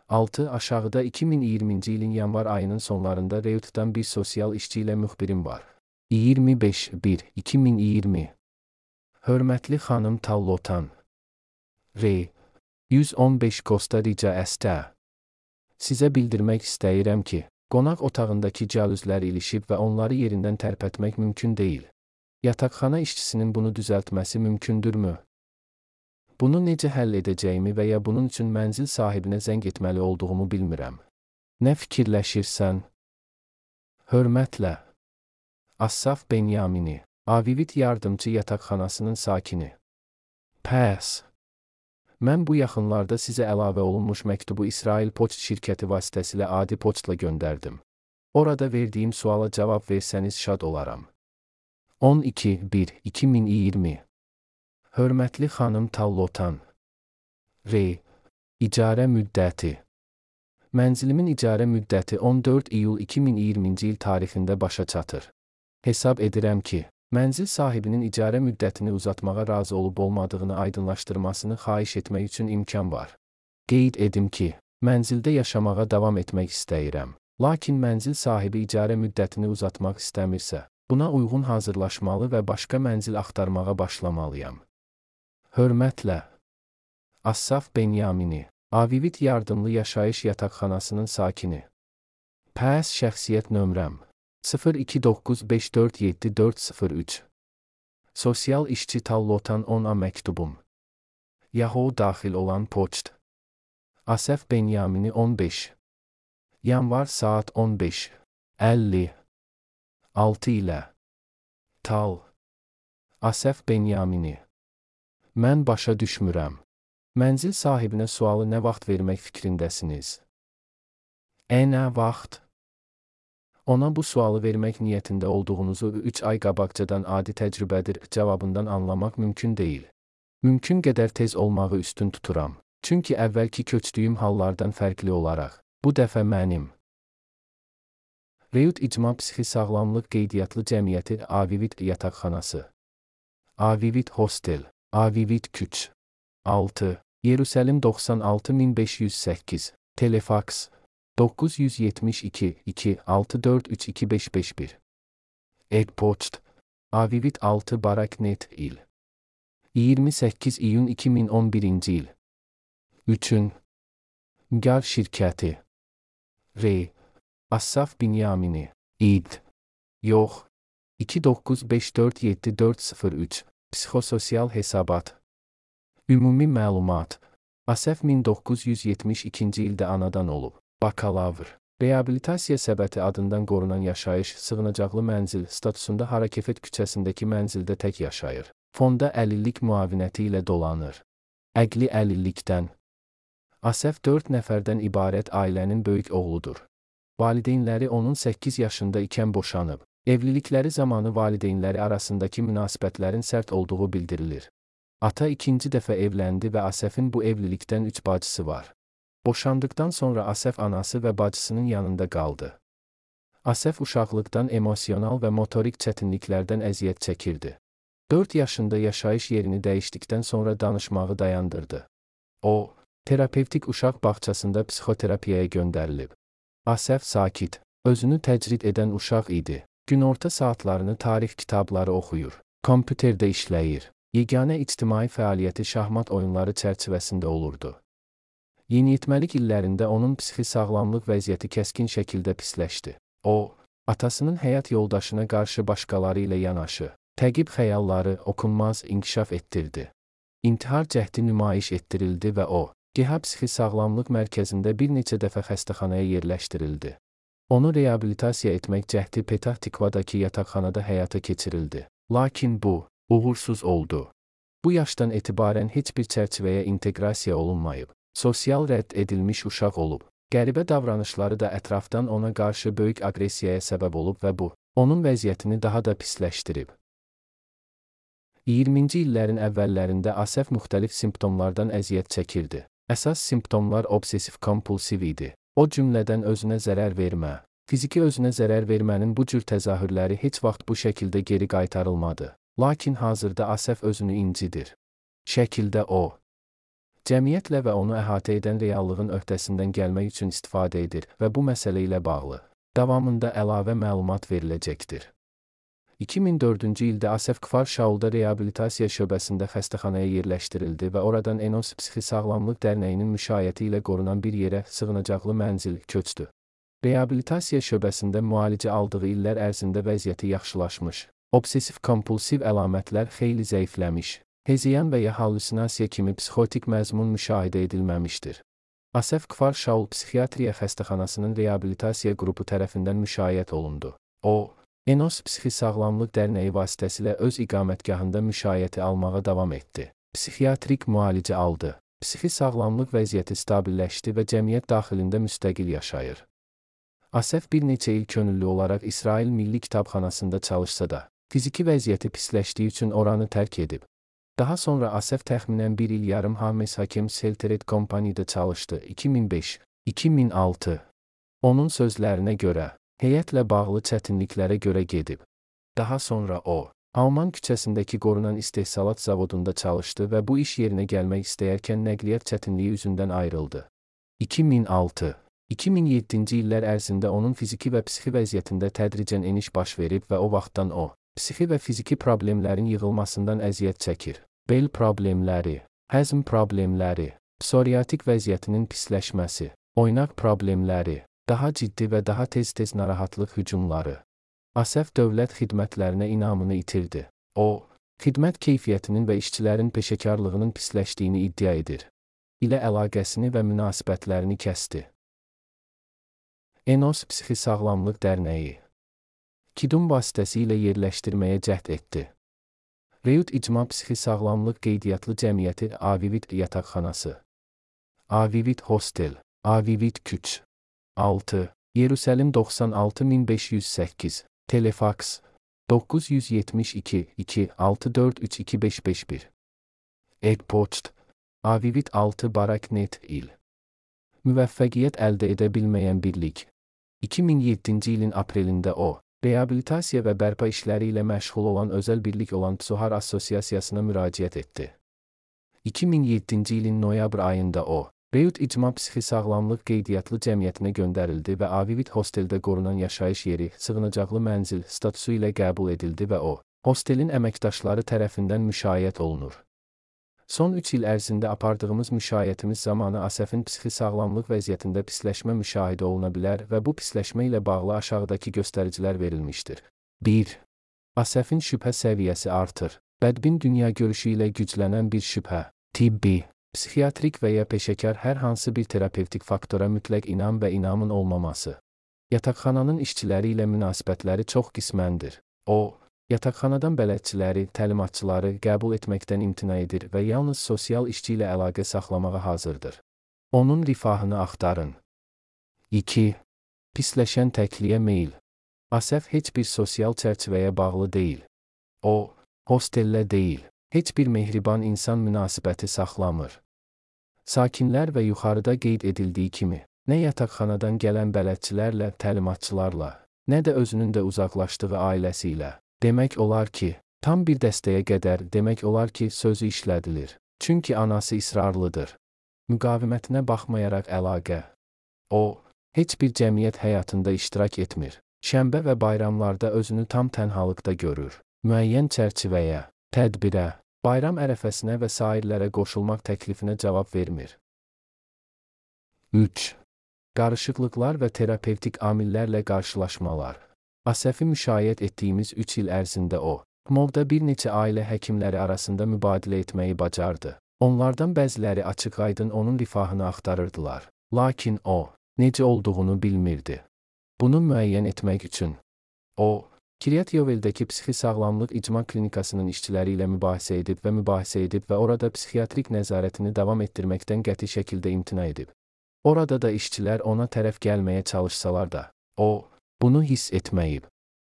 6. Aşağıda 2020-ci ilin yanvar ayının sonlarında Reut'dan bir sosial işçi ilə müxbirim var. 25-1-2020 Hörmətli xanım Tallotan R. 115 Costa Rica Əstə. Sizə bildirmək istəyirəm ki, qonaq otağındakı cəluzlər ilişib və onları yerindən tərpətmək mümkün deyil. Yataqxana işçisinin bunu düzəltməsi mümkündürmü? Bunu necə həll edəcəyimi və ya bunun üçün mənzil sahibinə zəng etməli olduğumu bilmirəm. Nə fikirləşirsən? Hörmətlə. Assaf Benyamini, Avivit yardımçı yataqxanasının sakini. Pass. Mən bu yaxınlarda sizə əlavə olunmuş məktubu İsrail Poçt şirkəti vasitəsilə adi poçtla göndərdim. Orada verdiyim suala cavab versəniz şad olaram. 12-1-2020 Hörmətli xanım Tallotan R. İcarə müddəti Mənzilimin icarə müddəti 14 iyul 2020-ci il tarixində başa çatır. Hesab edirəm ki, Mənzil sahibinin icarə müddətini uzatmağa razı olub olmadığını aydınlaşdırmasını xahiş etmək üçün imkan var. Qeyd edim ki, mənzildə yaşamağa davam etmək istəyirəm. Lakin mənzil sahibi icarə müddətini uzatmaq istəmirsə, buna uyğun hazırlaşmalı və başqa mənzil axtarmağa başlamalıyam. Hörmətlə. Assaf Benyamini, Avivit yardımlı yaşayış yataqxanasının sakini. PS şəxsiyyət nömrəm 0295474403 Sosial işçi Tallotan 10A məktubum. Yahoo daxil olan poçt. Asəf Benyamini 15. Yanvar saat 15. 50. 6 ilə. Tal. Asəf Benyamini. Mən başa düşmürəm. Mənzil sahibinə sualı nə vaxt vermək fikrindəsiniz? E nə vaxt? Ona bu sualı vermək niyyətində olduğunuzu 3 ay qabaqcadan adi təcrübədir cavabından anlamaq mümkün deyil. Mümkün qədər tez olmağı üstün tuturam. Çünki əvvəlki köçdüyüm hallardan fərqli olaraq, bu dəfə mənim. Reyut İcma Psixi Sağlamlıq Qeydiyyatlı Cəmiyyəti Avivit Yataqxanası. Avivit Hostel. Avivit Küç. 6 Yerusəlim 96508 Telefaks. 972 2 6432551 E-poçt. Avivit 6 Baraknet il. 28 iyun 2011-ci il. 3-ün Gar şirkəti. R Assaf Binyamini İd Yox 295474403 Psixososial hesabat Ümumi məlumat Asəf 1972-ci ildə anadan olub. Bakalavr. Reabilitasiya səbəti adından qorunan yaşayış sığınacaqlı mənzil statusunda Harakefet küçəsindəki mənzildə tək yaşayır. Fonda əlillik müavinəti ilə dolanır. Əqli əlillikdən. Asəf 4 nəfərdən ibarət ailənin böyük oğludur. Valideynləri onun 8 yaşında ikən boşanıb. Evlilikləri zamanı valideynləri arasındakı münasibətlərin sərt olduğu bildirilir. Ata ikinci dəfə evləndi və Asəfin bu evlilikdən üç bacısı var. Boşandıqdan sonra Asəf anası və bacısının yanında qaldı. Asəf uşaqlıqdan emosional və motorik çətinliklərdən əziyyət çəkirdi. 4 yaşında yaşayış yerini dəyişdikdən sonra danışmağı dayandırdı. O, terapevtik uşaq bağçasında psixoterapiyaya göndərilib. Asəf sakit, özünü təcrid edən uşaq idi. Günorta saatlarını tarix kitabları oxuyur, kompüterdə işləyir. Yeganə ictimai fəaliyyəti şahmat oyunları çərçivəsində olurdu. Yeniyetməlik illərində onun psixi sağlamlıq vəziyyəti kəskin şəkildə pisləşdi. O, atasının həyat yoldaşına qarşı başqaları ilə yanaşı, təqib xəyalları okunmaz inkişaf etdirdi. İntihar cəhdi nümayiş etdirildi və o, GEHA Psixi Sağlamlıq Mərkəzində bir neçə dəfə xəstəxanaya yerləşdirildi. Onu reabilitasiya etmək cəhdi Petah Tikvadakı yataqxanada həyata keçirildi. Lakin bu, uğursuz oldu. Bu yaşdan etibarən heç bir çərçivəyə inteqrasiya olunmayıb sosial rədd edilmiş uşaq olub. Qəribə davranışları da ətrafdan ona qarşı böyük aqressiyaya səbəb olub və bu, onun vəziyyətini daha da pisləşdirib. 20-ci illərin əvvəllərində Asəf müxtəlif simptomlardan əziyyət çəkirdi. Əsas simptomlar obsessiv-kompulsiv idi. O cümlədən özünə zərər vermə, fiziki özünə zərər vermənin bu cür təzahürləri heç vaxt bu şəkildə geri qaytarılmadı. Lakin hazırda Asəf özünü incidir. Şəkildə o, cəmiyyətlə və onu əhatə edən reallığın öhdəsindən gəlmək üçün istifadə edir və bu məsələ ilə bağlı davamında əlavə məlumat veriləcəkdir. 2004-cü ildə Asəf Kfar Şaulda reabilitasiya şöbəsində xəstəxanaya yerləşdirildi və oradan Enos Psixi Sağlamlıq Dərnəyinin müşayiəti ilə qorunan bir yerə sığınacaqlı mənzil köçdü. Reabilitasiya şöbəsində müalicə aldığı illər ərzində vəziyyəti yaxşılaşmış, obsessiv-kompulsiv əlamətlər xeyli zəifləmiş, heziyan və ya hallusinasiya kimi psixotik məzmun müşahidə edilməmişdir. Asəf Kfar Şaul Psixiatriya Xəstəxanasının reabilitasiya qrupu tərəfindən müşayiət olundu. O, Enos Psixi Sağlamlıq Dərnəyi vasitəsilə öz iqamətgahında müşayiəti almağa davam etdi. Psixiatrik müalicə aldı. Psixi sağlamlıq vəziyyəti stabilləşdi və cəmiyyət daxilində müstəqil yaşayır. Asəf bir neçə il könüllü olaraq İsrail Milli Kitabxanasında çalışsa da, fiziki vəziyyəti pisləşdiyi üçün oranı tərk edib. Daha sonra Asəf təxminən bir il yarım Hames Hakim Selteret kompaniyada çalışdı 2005-2006. Onun sözlərinə görə, heyətlə bağlı çətinliklərə görə gedib. Daha sonra o, Alman küçəsindəki qorunan istehsalat zavodunda çalışdı və bu iş yerinə gəlmək istəyərkən nəqliyyat çətinliyi üzündən ayrıldı. 2006 2007-ci illər ərzində onun fiziki və psixi vəziyyətində tədricən eniş baş verib və o vaxtdan o, psixi və fiziki problemlərin yığılmasından əziyyət çəkir. Bel problemləri, həzm problemləri, psoriatik vəziyyətinin pisləşməsi, oynaq problemləri, daha ciddi və daha tez-tez narahatlıq hücumları. Asəf dövlət xidmətlərinə inamını itirdi. O, xidmət keyfiyyətinin və işçilərin peşəkarlığının pisləşdiyini iddia edir. ilə əlaqəsini və münasibətlərini kəsdi. Enos Psixi Sağlamlıq Dərnəyi Kidum vasitəsilə yerləşdirməyə cəhd etdi. Reyut İcma Psixi Sağlamlıq Qeydiyyatlı Cəmiyyəti Avivit Yataqxanası Avivit Hostel Avivit Küç 6 Yerusəlim 96508 Telefaks 972 2 6432551 E-poçt Avivit 6 Baraknet il. Müvəffəqiyyət əldə edə bilməyən birlik 2007-ci ilin aprelində o, reabilitasiya və bərpa işləri ilə məşğul olan özəl birlik olan Tsuhar Assosiasiyasına müraciət etdi. 2007-ci ilin noyabr ayında o, Beyut İcma Psixi Sağlamlıq Qeydiyyatlı Cəmiyyətinə göndərildi və Avivit hosteldə qorunan yaşayış yeri, sığınacaqlı mənzil statusu ilə qəbul edildi və o, hostelin əməkdaşları tərəfindən müşayiət olunur. Son 3 il ərzində apardığımız müşayiətimiz zamanı Asəfin psixi sağlamlıq vəziyyətində pisləşmə müşahidə oluna bilər və bu pisləşmə ilə bağlı aşağıdakı göstəricilər verilmişdir. 1. Asəfin şübhə səviyyəsi artır. Bədbin dünya görüşü ilə güclənən bir şübhə. Tibbi Psixiatrik və ya peşəkar hər hansı bir terapevtik faktora mütləq inam və inamın olmaması. Yataqxananın işçiləri ilə münasibətləri çox qisməndir. O, yataqxanadan bələdçiləri, təlimatçıları qəbul etməkdən imtina edir və yalnız sosial işçi ilə əlaqə saxlamağa hazırdır. Onun rifahını axtarın. 2. Pisləşən təkliyə meyl. Asəf heç bir sosial çərçivəyə bağlı deyil. O, hostellə deyil, heç bir mehriban insan münasibəti saxlamır. Sakinlər və yuxarıda qeyd edildiyi kimi, nə yataqxanadan gələn bələdçilərlə, təlimatçılarla, nə də özünün də uzaqlaşdığı ailəsi ilə. Demək olar ki, tam bir dəstəyə qədər demək olar ki, sözü işlədilir. Çünki anası israrlıdır. Müqavimətinə baxmayaraq əlaqə. O, heç bir cəmiyyət həyatında iştirak etmir. Şənbə və bayramlarda özünü tam tənhalıqda görür. Müəyyən çərçivəyə, tədbirə, bayram ərəfəsinə və sairlərə qoşulmaq təklifinə cavab vermir. 3. Qarışıqlıqlar və terapevtik amillərlə qarşılaşmalar. Asəfi müşayiət etdiyimiz 3 il ərzində o, Movda bir neçə ailə həkimləri arasında mübadilə etməyi bacardı. Onlardan bəziləri açıq-aydın onun rifahını axtarırdılar. Lakin o, necə olduğunu bilmirdi. Bunu müəyyən etmək üçün o, Kiryat Yoveldəki psixi sağlamlıq icma klinikasının işçiləri ilə mübahisə edib və mübahisə edib və orada psixiatrik nəzarətini davam etdirməkdən qəti şəkildə imtina edib. Orada da işçilər ona tərəf gəlməyə çalışsalar da, o, bunu hiss etməyib.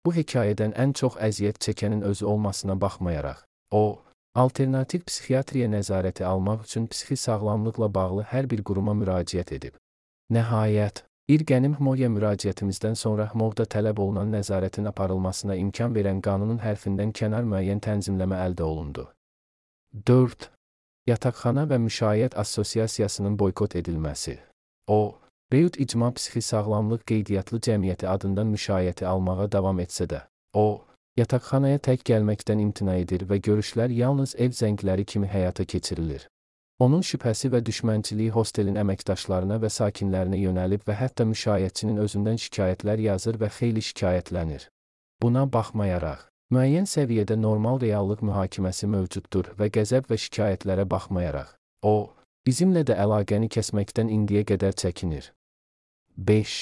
Bu hekayədən ən çox əziyyət çəkənin özü olmasına baxmayaraq, o, alternativ psixiatriya nəzarəti almaq üçün psixi sağlamlıqla bağlı hər bir quruma müraciət edib. Nəhayət, İrqənim Hmoya müraciətimizdən sonra Hmovda tələb olunan nəzarətin aparılmasına imkan verən qanunun hərfindən kənar müəyyən tənzimləmə əldə olundu. 4. Yataqxana və Müşayiət Assosiasiyasının boykot edilməsi. O, Beyut İcma Psixi Sağlamlıq Qeydiyyatlı Cəmiyyəti adından müşayiəti almağa davam etsə də, o, yataqxanaya tək gəlməkdən imtina edir və görüşlər yalnız ev zəngləri kimi həyata keçirilir. Onun şübhəsi və düşmənçiliyi hostelin əməkdaşlarına və sakinlərinə yönəlib və hətta müşayiətçinin özündən şikayətlər yazır və xeyli şikayətlənir. Buna baxmayaraq, müəyyən səviyyədə normal reallıq mühakiməsi mövcuddur və qəzəb və şikayətlərə baxmayaraq, o, bizimlə də əlaqəni kəsməkdən indiyə qədər çəkinir. 5.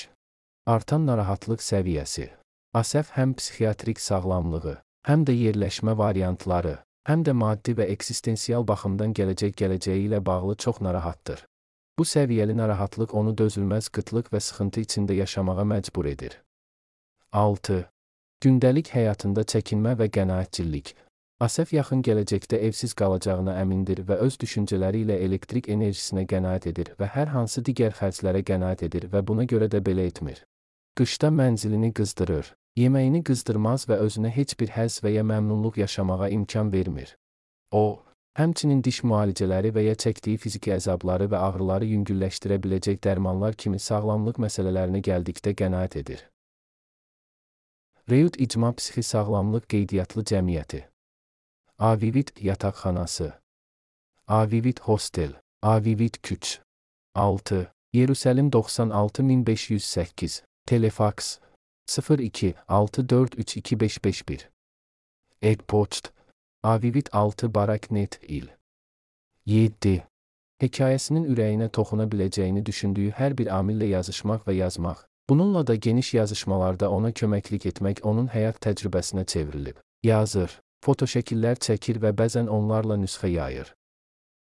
Artan narahatlıq səviyyəsi. Asəf həm psixiatrik sağlamlığı, həm də yerləşmə variantları, həm də maddi və eksistensial baxımdan gələcək gələcəyi ilə bağlı çox narahatdır. Bu səviyyəli narahatlıq onu dözülməz qıtlıq və sıxıntı içində yaşamağa məcbur edir. 6. Gündəlik həyatında çəkinmə və qənaətçilik. Asəf yaxın gələcəkdə evsiz qalacağına əmindir və öz düşüncələri ilə elektrik enerjisinə qənaət edir və hər hansı digər xərclərə qənaət edir və buna görə də belə etmir. Qışda mənzilini qızdırır, Yeməyini qızdırmaz və özünə heç bir həzz və ya məmnunluq yaşamağa imkan vermir. O, həmçinin diş müalicələri və ya çəkdiyi fiziki əzabları və ağrıları yüngülləşdirə biləcək dərmanlar kimi sağlamlıq məsələlərinə gəldikdə qənaət edir. Reyut İcma Psixi Sağlamlıq Qeydiyyatlı Cəmiyyəti Avivit Yataqxanası Avivit Hostel Avivit Küç 6. Yerusəlim 96508 Telefaks 02 6432551 Ekpoçt Avivit 6 Baraknet il 7. Hekayəsinin ürəyinə toxuna biləcəyini düşündüyü hər bir amillə yazışmaq və yazmaq. Bununla da geniş yazışmalarda ona köməklik etmək onun həyat təcrübəsinə çevrilib. Yazır, fotoşəkillər çəkir və bəzən onlarla nüsxə yayır.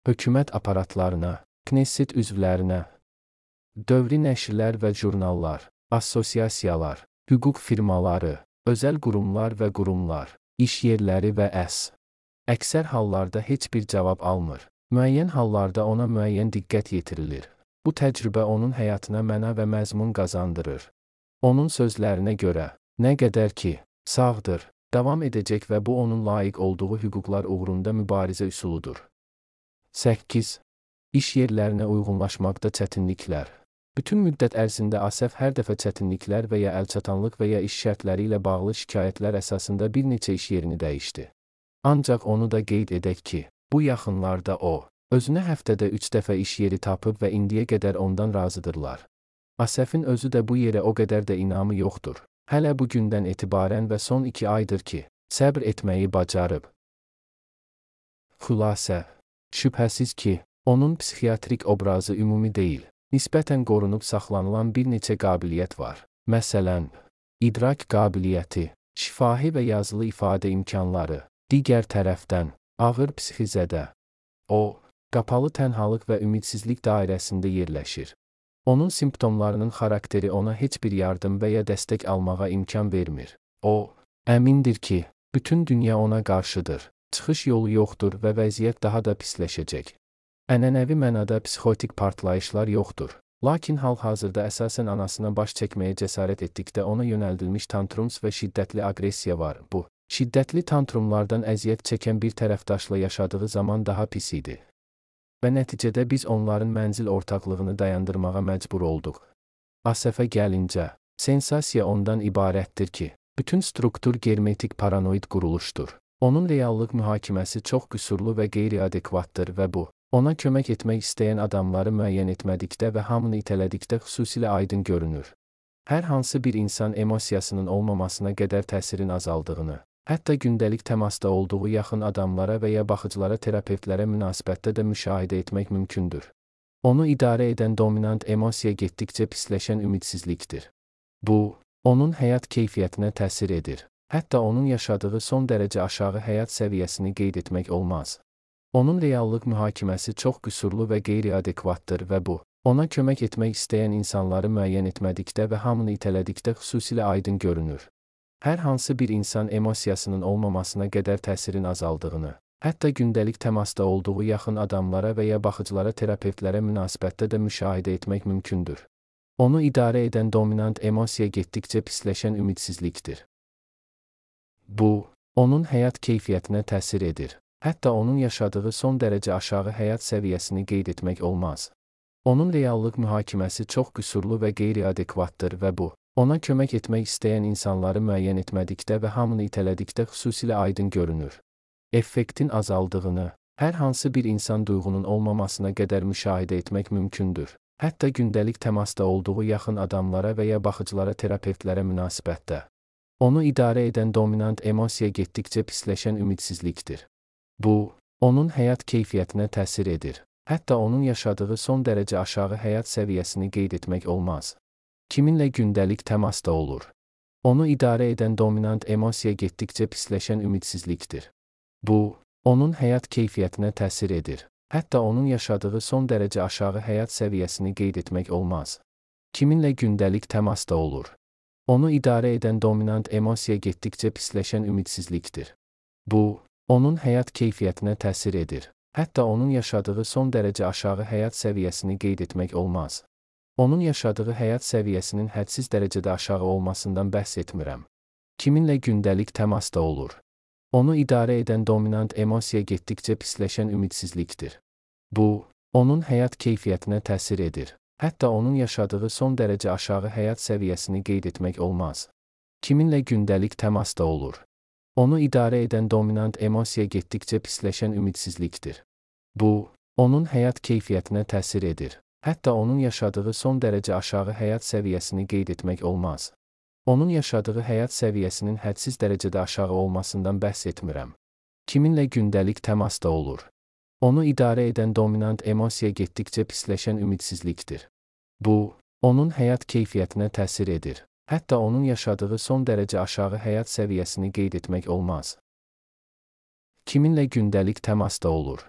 Hökumət aparatlarına, Knesset üzvlərinə, dövri nəşrlər və jurnallar, assosiasiyalar, hüquq firmaları, özəl qurumlar və qurumlar, iş yerləri və əs. Əksər hallarda heç bir cavab almır. Müəyyən hallarda ona müəyyən diqqət yetirilir. Bu təcrübə onun həyatına məna və məzmun qazandırır. Onun sözlərinə görə, nə qədər ki, sağdır, davam edəcək və bu onun layiq olduğu hüquqlar uğrunda mübarizə üsuludur. 8. İş yerlərinə uyğunlaşmaqda çətinliklər. Bütün müddət ərzində Asəf hər dəfə çətinliklər və ya əlçatanlıq və ya iş şərtləri ilə bağlı şikayətlər əsasında bir neçə iş yerini dəyişdi. Ancaq onu da qeyd edək ki, bu yaxınlarda o, özünə həftədə üç dəfə iş yeri tapıb və indiyə qədər ondan razıdırlar. Asəfin özü də bu yerə o qədər də inamı yoxdur. Hələ bu gündən etibarən və son iki aydır ki, səbr etməyi bacarıb. Xülasə, şübhəsiz ki, onun psixiatrik obrazı ümumi deyil, nisbətən qorunub saxlanılan bir neçə qabiliyyət var. Məsələn, idrak qabiliyyəti, şifahi və yazılı ifadə imkanları, Digər tərəfdən, ağır psixizədə o, qapalı tənhalıq və ümidsizlik dairəsində yerləşir. Onun simptomlarının xarakteri ona heç bir yardım və ya dəstək almağa imkan vermir. O, əmindir ki, bütün dünya ona qarşıdır. Çıxış yolu yoxdur və vəziyyət daha da pisləşəcək. Ənənəvi mənada psixotik partlayışlar yoxdur. Lakin hal-hazırda əsasən anasına baş çəkməyə cəsarət etdikdə ona yönəldilmiş tantrums və şiddətli aqressiya var. Bu, Şiddətli tantrumlardan əziyyət çəkən bir tərəfdaşla yaşadığı zaman daha pis idi. Və nəticədə biz onların mənzil ortaqlığını dayandırmağa məcbur olduq. Asəfə gəlincə, sensasiya ondan ibarətdir ki, bütün struktur germetik paranoid quruluşdur. Onun reallıq mühakiməsi çox qüsurlu və qeyri-adekvatdır və bu, ona kömək etmək istəyən adamları müəyyən etmədikdə və hamını itələdikdə xüsusilə aydın görünür. Hər hansı bir insan emosiyasının olmamasına qədər təsirin azaldığını, Hətta gündəlik təmasda olduğu yaxın adamlara və ya baxıcılara terapevtlərə münasibətdə də müşahidə etmək mümkündür. Onu idarə edən dominant emosiya getdikcə pisləşən ümidsizlikdir. Bu, onun həyat keyfiyyətinə təsir edir. Hətta onun yaşadığı son dərəcə aşağı həyat səviyyəsini qeyd etmək olmaz. Onun reallıq mühakiməsi çox qüsurlu və qeyri-adekvatdır və bu, ona kömək etmək istəyən insanları müəyyən etmədikdə və hamını itələdikdə xüsusilə aydın görünür hər hansı bir insan emosiyasının olmamasına qədər təsirin azaldığını, hətta gündəlik təmasda olduğu yaxın adamlara və ya baxıcılara terapevtlərə münasibətdə də müşahidə etmək mümkündür. Onu idarə edən dominant emosiya getdikcə pisləşən ümidsizlikdir. Bu, onun həyat keyfiyyətinə təsir edir. Hətta onun yaşadığı son dərəcə aşağı həyat səviyyəsini qeyd etmək olmaz. Onun reallıq mühakiməsi çox qüsurlu və qeyri-adekvatdır və bu, Ona kömək etmək istəyən insanları müəyyən etmədikdə və hamını itələdikdə xüsusilə aydın görünür. Effektin azaldığını, hər hansı bir insan duyğunun olmamasına qədər müşahidə etmək mümkündür. Hətta gündəlik təmasda olduğu yaxın adamlara və ya baxıcılara terapevtlərə münasibətdə. Onu idarə edən dominant emosiya getdikcə pisləşən ümidsizlikdir. Bu, onun həyat keyfiyyətinə təsir edir. Hətta onun yaşadığı son dərəcə aşağı həyat səviyyəsini qeyd etmək olmaz kiminlə gündəlik təmasda olur. Onu idarə edən dominant emosiya getdikcə pisləşən ümidsizlikdir. Bu, onun həyat keyfiyyətinə təsir edir. Hətta onun yaşadığı son dərəcə aşağı həyat səviyyəsini qeyd etmək olmaz. Kiminlə gündəlik təmasda olur. Onu idarə edən dominant emosiya getdikcə pisləşən ümidsizlikdir. Bu, onun həyat keyfiyyətinə təsir edir. Hətta onun yaşadığı son dərəcə aşağı həyat səviyyəsini qeyd etmək olmaz. Onun yaşadığı həyat səviyyəsinin hədsiz dərəcədə aşağı olmasından bəhs etmirəm. Kiminlə gündəlik təmasda olur. Onu idarə edən dominant emosiya getdikcə pisləşən ümidsizlikdir. Bu, onun həyat keyfiyyətinə təsir edir. Hətta onun yaşadığı son dərəcə aşağı həyat səviyyəsini qeyd etmək olmaz. Kiminlə gündəlik təmasda olur. Onu idarə edən dominant emosiya getdikcə pisləşən ümidsizlikdir. Bu, onun həyat keyfiyyətinə təsir edir. Hətta onun yaşadığı son dərəcə aşağı həyat səviyyəsini qeyd etmək olmaz. Onun yaşadığı həyat səviyyəsinin hədsiz dərəcədə aşağı olmasından bəhs etmirəm. Kiminlə gündəlik təmasda olur? Onu idarə edən dominant emosiya getdikcə pisləşən ümidsizlikdir. Bu, onun həyat keyfiyyətinə təsir edir. Hətta onun yaşadığı son dərəcə aşağı həyat səviyyəsini qeyd etmək olmaz. Kiminlə gündəlik təmasda olur?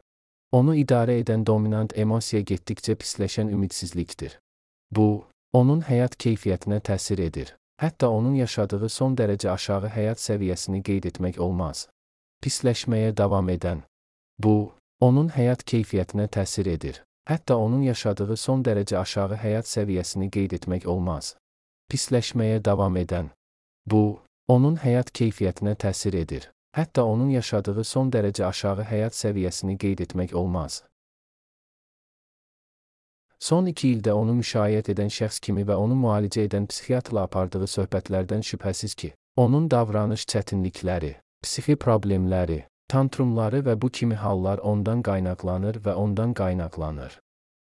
Onu idarə edən dominant emosiya getdikcə pisləşən ümidsizlikdir. Bu, onun həyat keyfiyyətinə təsir edir. Hətta onun yaşadığı son dərəcə aşağı həyat səviyyəsini qeyd etmək olmaz. Pisləşməyə davam edən. Bu, onun həyat keyfiyyətinə təsir edir. Hətta onun yaşadığı son dərəcə aşağı həyat səviyyəsini qeyd etmək olmaz. Pisləşməyə davam edən. Bu, onun həyat keyfiyyətinə təsir edir. Hətta onun yaşadığı son dərəcə aşağı həyat səviyyəsini qeyd etmək olmaz. Son iki ildə onu müşayiət edən şəxs kimi və onu müalicə edən psixiatrla apardığı söhbətlərdən şübhəsiz ki, onun davranış çətinlikləri, psixi problemləri, tantrumları və bu kimi hallar ondan qaynaqlanır və ondan qaynaqlanır.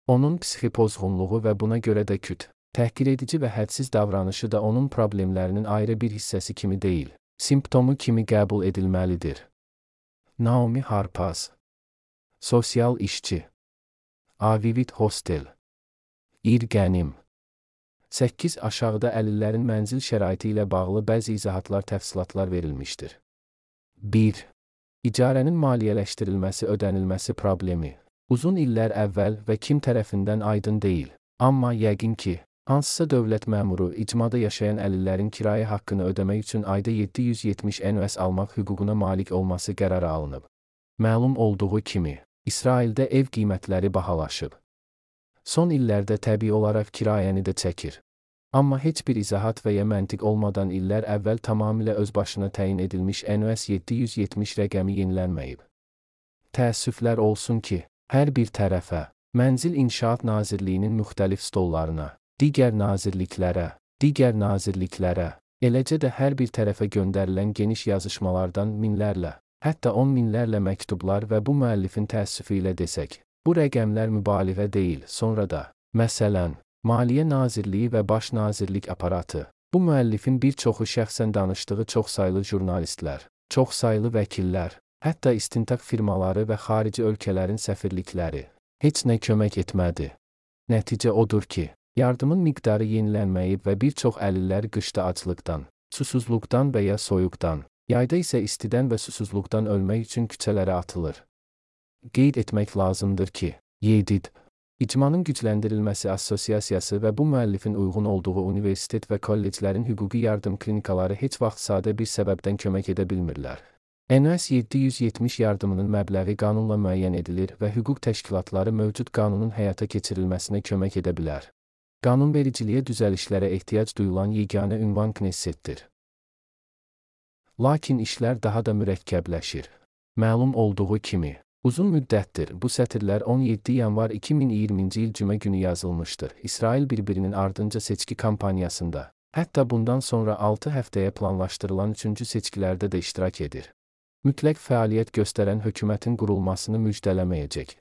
Onun psixi pozğunluğu və buna görə də küt, təhqiredici və hədsiz davranışı da onun problemlərinin ayrı bir hissəsi kimi deyil, simptomu kimi qəbul edilməlidir. Naomi Harpaz Sosial işçi Avivit Hostel İrgənim 8 aşağıda əlillərin mənzil şəraiti ilə bağlı bəzi izahatlar təfsilatlar verilmişdir. 1. İcarənin maliyyələşdirilməsi ödənilməsi problemi. Uzun illər əvvəl və kim tərəfindən aydın deyil. Amma yəqin ki, hansısa dövlət məmuru icmada yaşayan əlillərin kirayə haqqını ödəmək üçün ayda 770 NOS almaq hüququna malik olması qərara alınıb. Məlum olduğu kimi, İsraildə ev qiymətləri bahalaşıb. Son illərdə təbii olaraq kirayəni də çəkir. Amma heç bir izahat və ya məntiq olmadan illər əvvəl tamamilə öz başına təyin edilmiş NOS 770 rəqəmi yenilənməyib. Təəssüflər olsun ki, hər bir tərəfə, Mənzil İnşaat Nazirliyinin müxtəlif stollarına, digər nazirliklərə, digər nazirliklərə, eləcə də hər bir tərəfə göndərilən geniş yazışmalardan minlərlə, hətta on minlərlə məktublar və bu müəllifin təəssüfü ilə desək, Bu rəqəmlər mübaliğə deyil. Sonra da, məsələn, Maliyyə Nazirliyi və Baş Nazirlik aparatı, bu müəllifin bir çoxu şəxsən danışdığı çoxsaylı jurnalistlər, çoxsaylı vəkillər, hətta istintaq firmaları və xarici ölkələrin səfirlikləri heç nə kömək etmədi. Nəticə odur ki, yardımın miqdarı yenilənməyib və bir çox əlillər qışda aclıqdan, susuzluqdan və ya soyuqdan, yayda isə istidən və susuzluqdan ölmək üçün küçələrə atılır. Qeyd etmək lazımdır ki, YEDİD İcmanın Gücləndirilməsi Assosiasiyası və bu müəllifin uyğun olduğu universitet və kolleclərin hüquqi yardım klinikaları heç vaxt sadə bir səbəbdən kömək edə bilmirlər. NS 770 yardımının məbləği qanunla müəyyən edilir və hüquq təşkilatları mövcud qanunun həyata keçirilməsinə kömək edə bilər. Qanunvericiliyə düzəlişlərə ehtiyac duyulan yeganə ünvan Knessetdir. Lakin işlər daha da mürəkkəbləşir. Məlum olduğu kimi, Uzun müddətdir bu sətirlər 17 yanvar 2020-ci il cümə günü yazılmışdır. İsrail bir-birinin ardınca seçki kampaniyasında, hətta bundan sonra 6 həftəyə planlaşdırılan 3-cü seçkilərdə də iştirak edir. Mütləq fəaliyyət göstərən hökumətin qurulmasını müjdələməyəcək.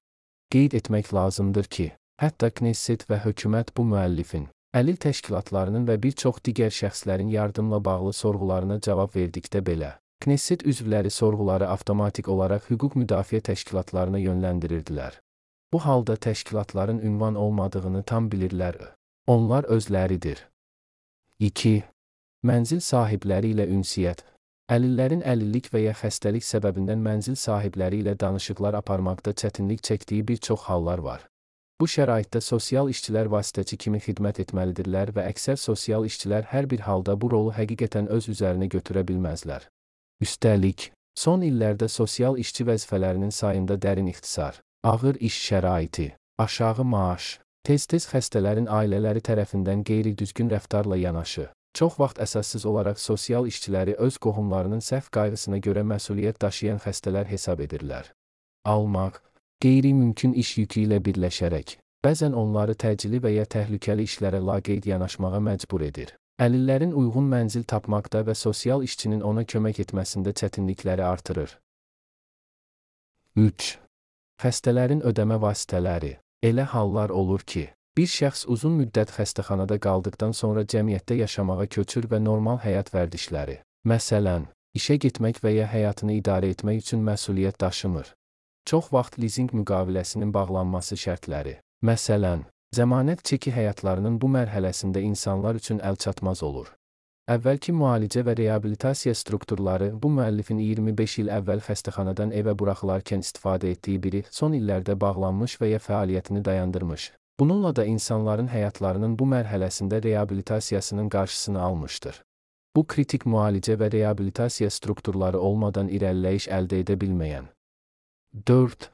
Qeyd etmək lazımdır ki, hətta Knesset və hökumət bu müəllifin, əlil təşkilatlarının və bir çox digər şəxslərin yardımla bağlı sorğularına cavab verdikdə belə, Knesset üzvləri sorğuları avtomatik olaraq hüquq müdafiə təşkilatlarına yönləndirirdilər. Bu halda təşkilatların ünvan olmadığını tam bilirlər. Onlar özləridir. 2. Mənzil sahibləri ilə ünsiyyət. Əlillərin əlillik və ya xəstəlik səbəbindən mənzil sahibləri ilə danışıqlar aparmaqda çətinlik çəkdiyi bir çox hallar var. Bu şəraitdə sosial işçilər vasitəçi kimi xidmət etməlidirlər və əksər sosial işçilər hər bir halda bu rolu həqiqətən öz üzərinə götürə bilməzlər. Üstəlik, son illərdə sosial işçi vəzifələrinin sayında dərin ixtisar, ağır iş şəraiti, aşağı maaş, tez-tez xəstələrin ailələri tərəfindən qeyri-düzgün rəftarla yanaşı, çox vaxt əsassız olaraq sosial işçiləri öz qohumlarının səhv qayğısına görə məsuliyyət daşıyan xəstələr hesab edirlər. Almaq, qeyri-mümkün iş yükü ilə birləşərək, bəzən onları təcili və ya təhlükəli işlərə laqeyd yanaşmağa məcbur edir. Əlillərin uyğun mənzil tapmaqda və sosial işçinin ona kömək etməsində çətinlikləri artırır. 3. Xəstələrin ödəmə vasitələri. Elə hallar olur ki, bir şəxs uzun müddət xəstəxanada qaldıqdan sonra cəmiyyətdə yaşamağa köçür və normal həyat vərdişləri, məsələn, işə getmək və ya həyatını idarə etmək üçün məsuliyyət daşımır. Çox vaxt lizinq müqaviləsinin bağlanması şərtləri, məsələn, zəmanət çeki həyatlarının bu mərhələsində insanlar üçün əlçatmaz olur. Əvvəlki müalicə və reabilitasiya strukturları bu müəllifin 25 il əvvəl xəstəxanadan evə buraxılarkən istifadə etdiyi biri son illərdə bağlanmış və ya fəaliyyətini dayandırmış. Bununla da insanların həyatlarının bu mərhələsində reabilitasiyasının qarşısını almışdır. Bu kritik müalicə və reabilitasiya strukturları olmadan irəliləyiş əldə edə bilməyən. 4.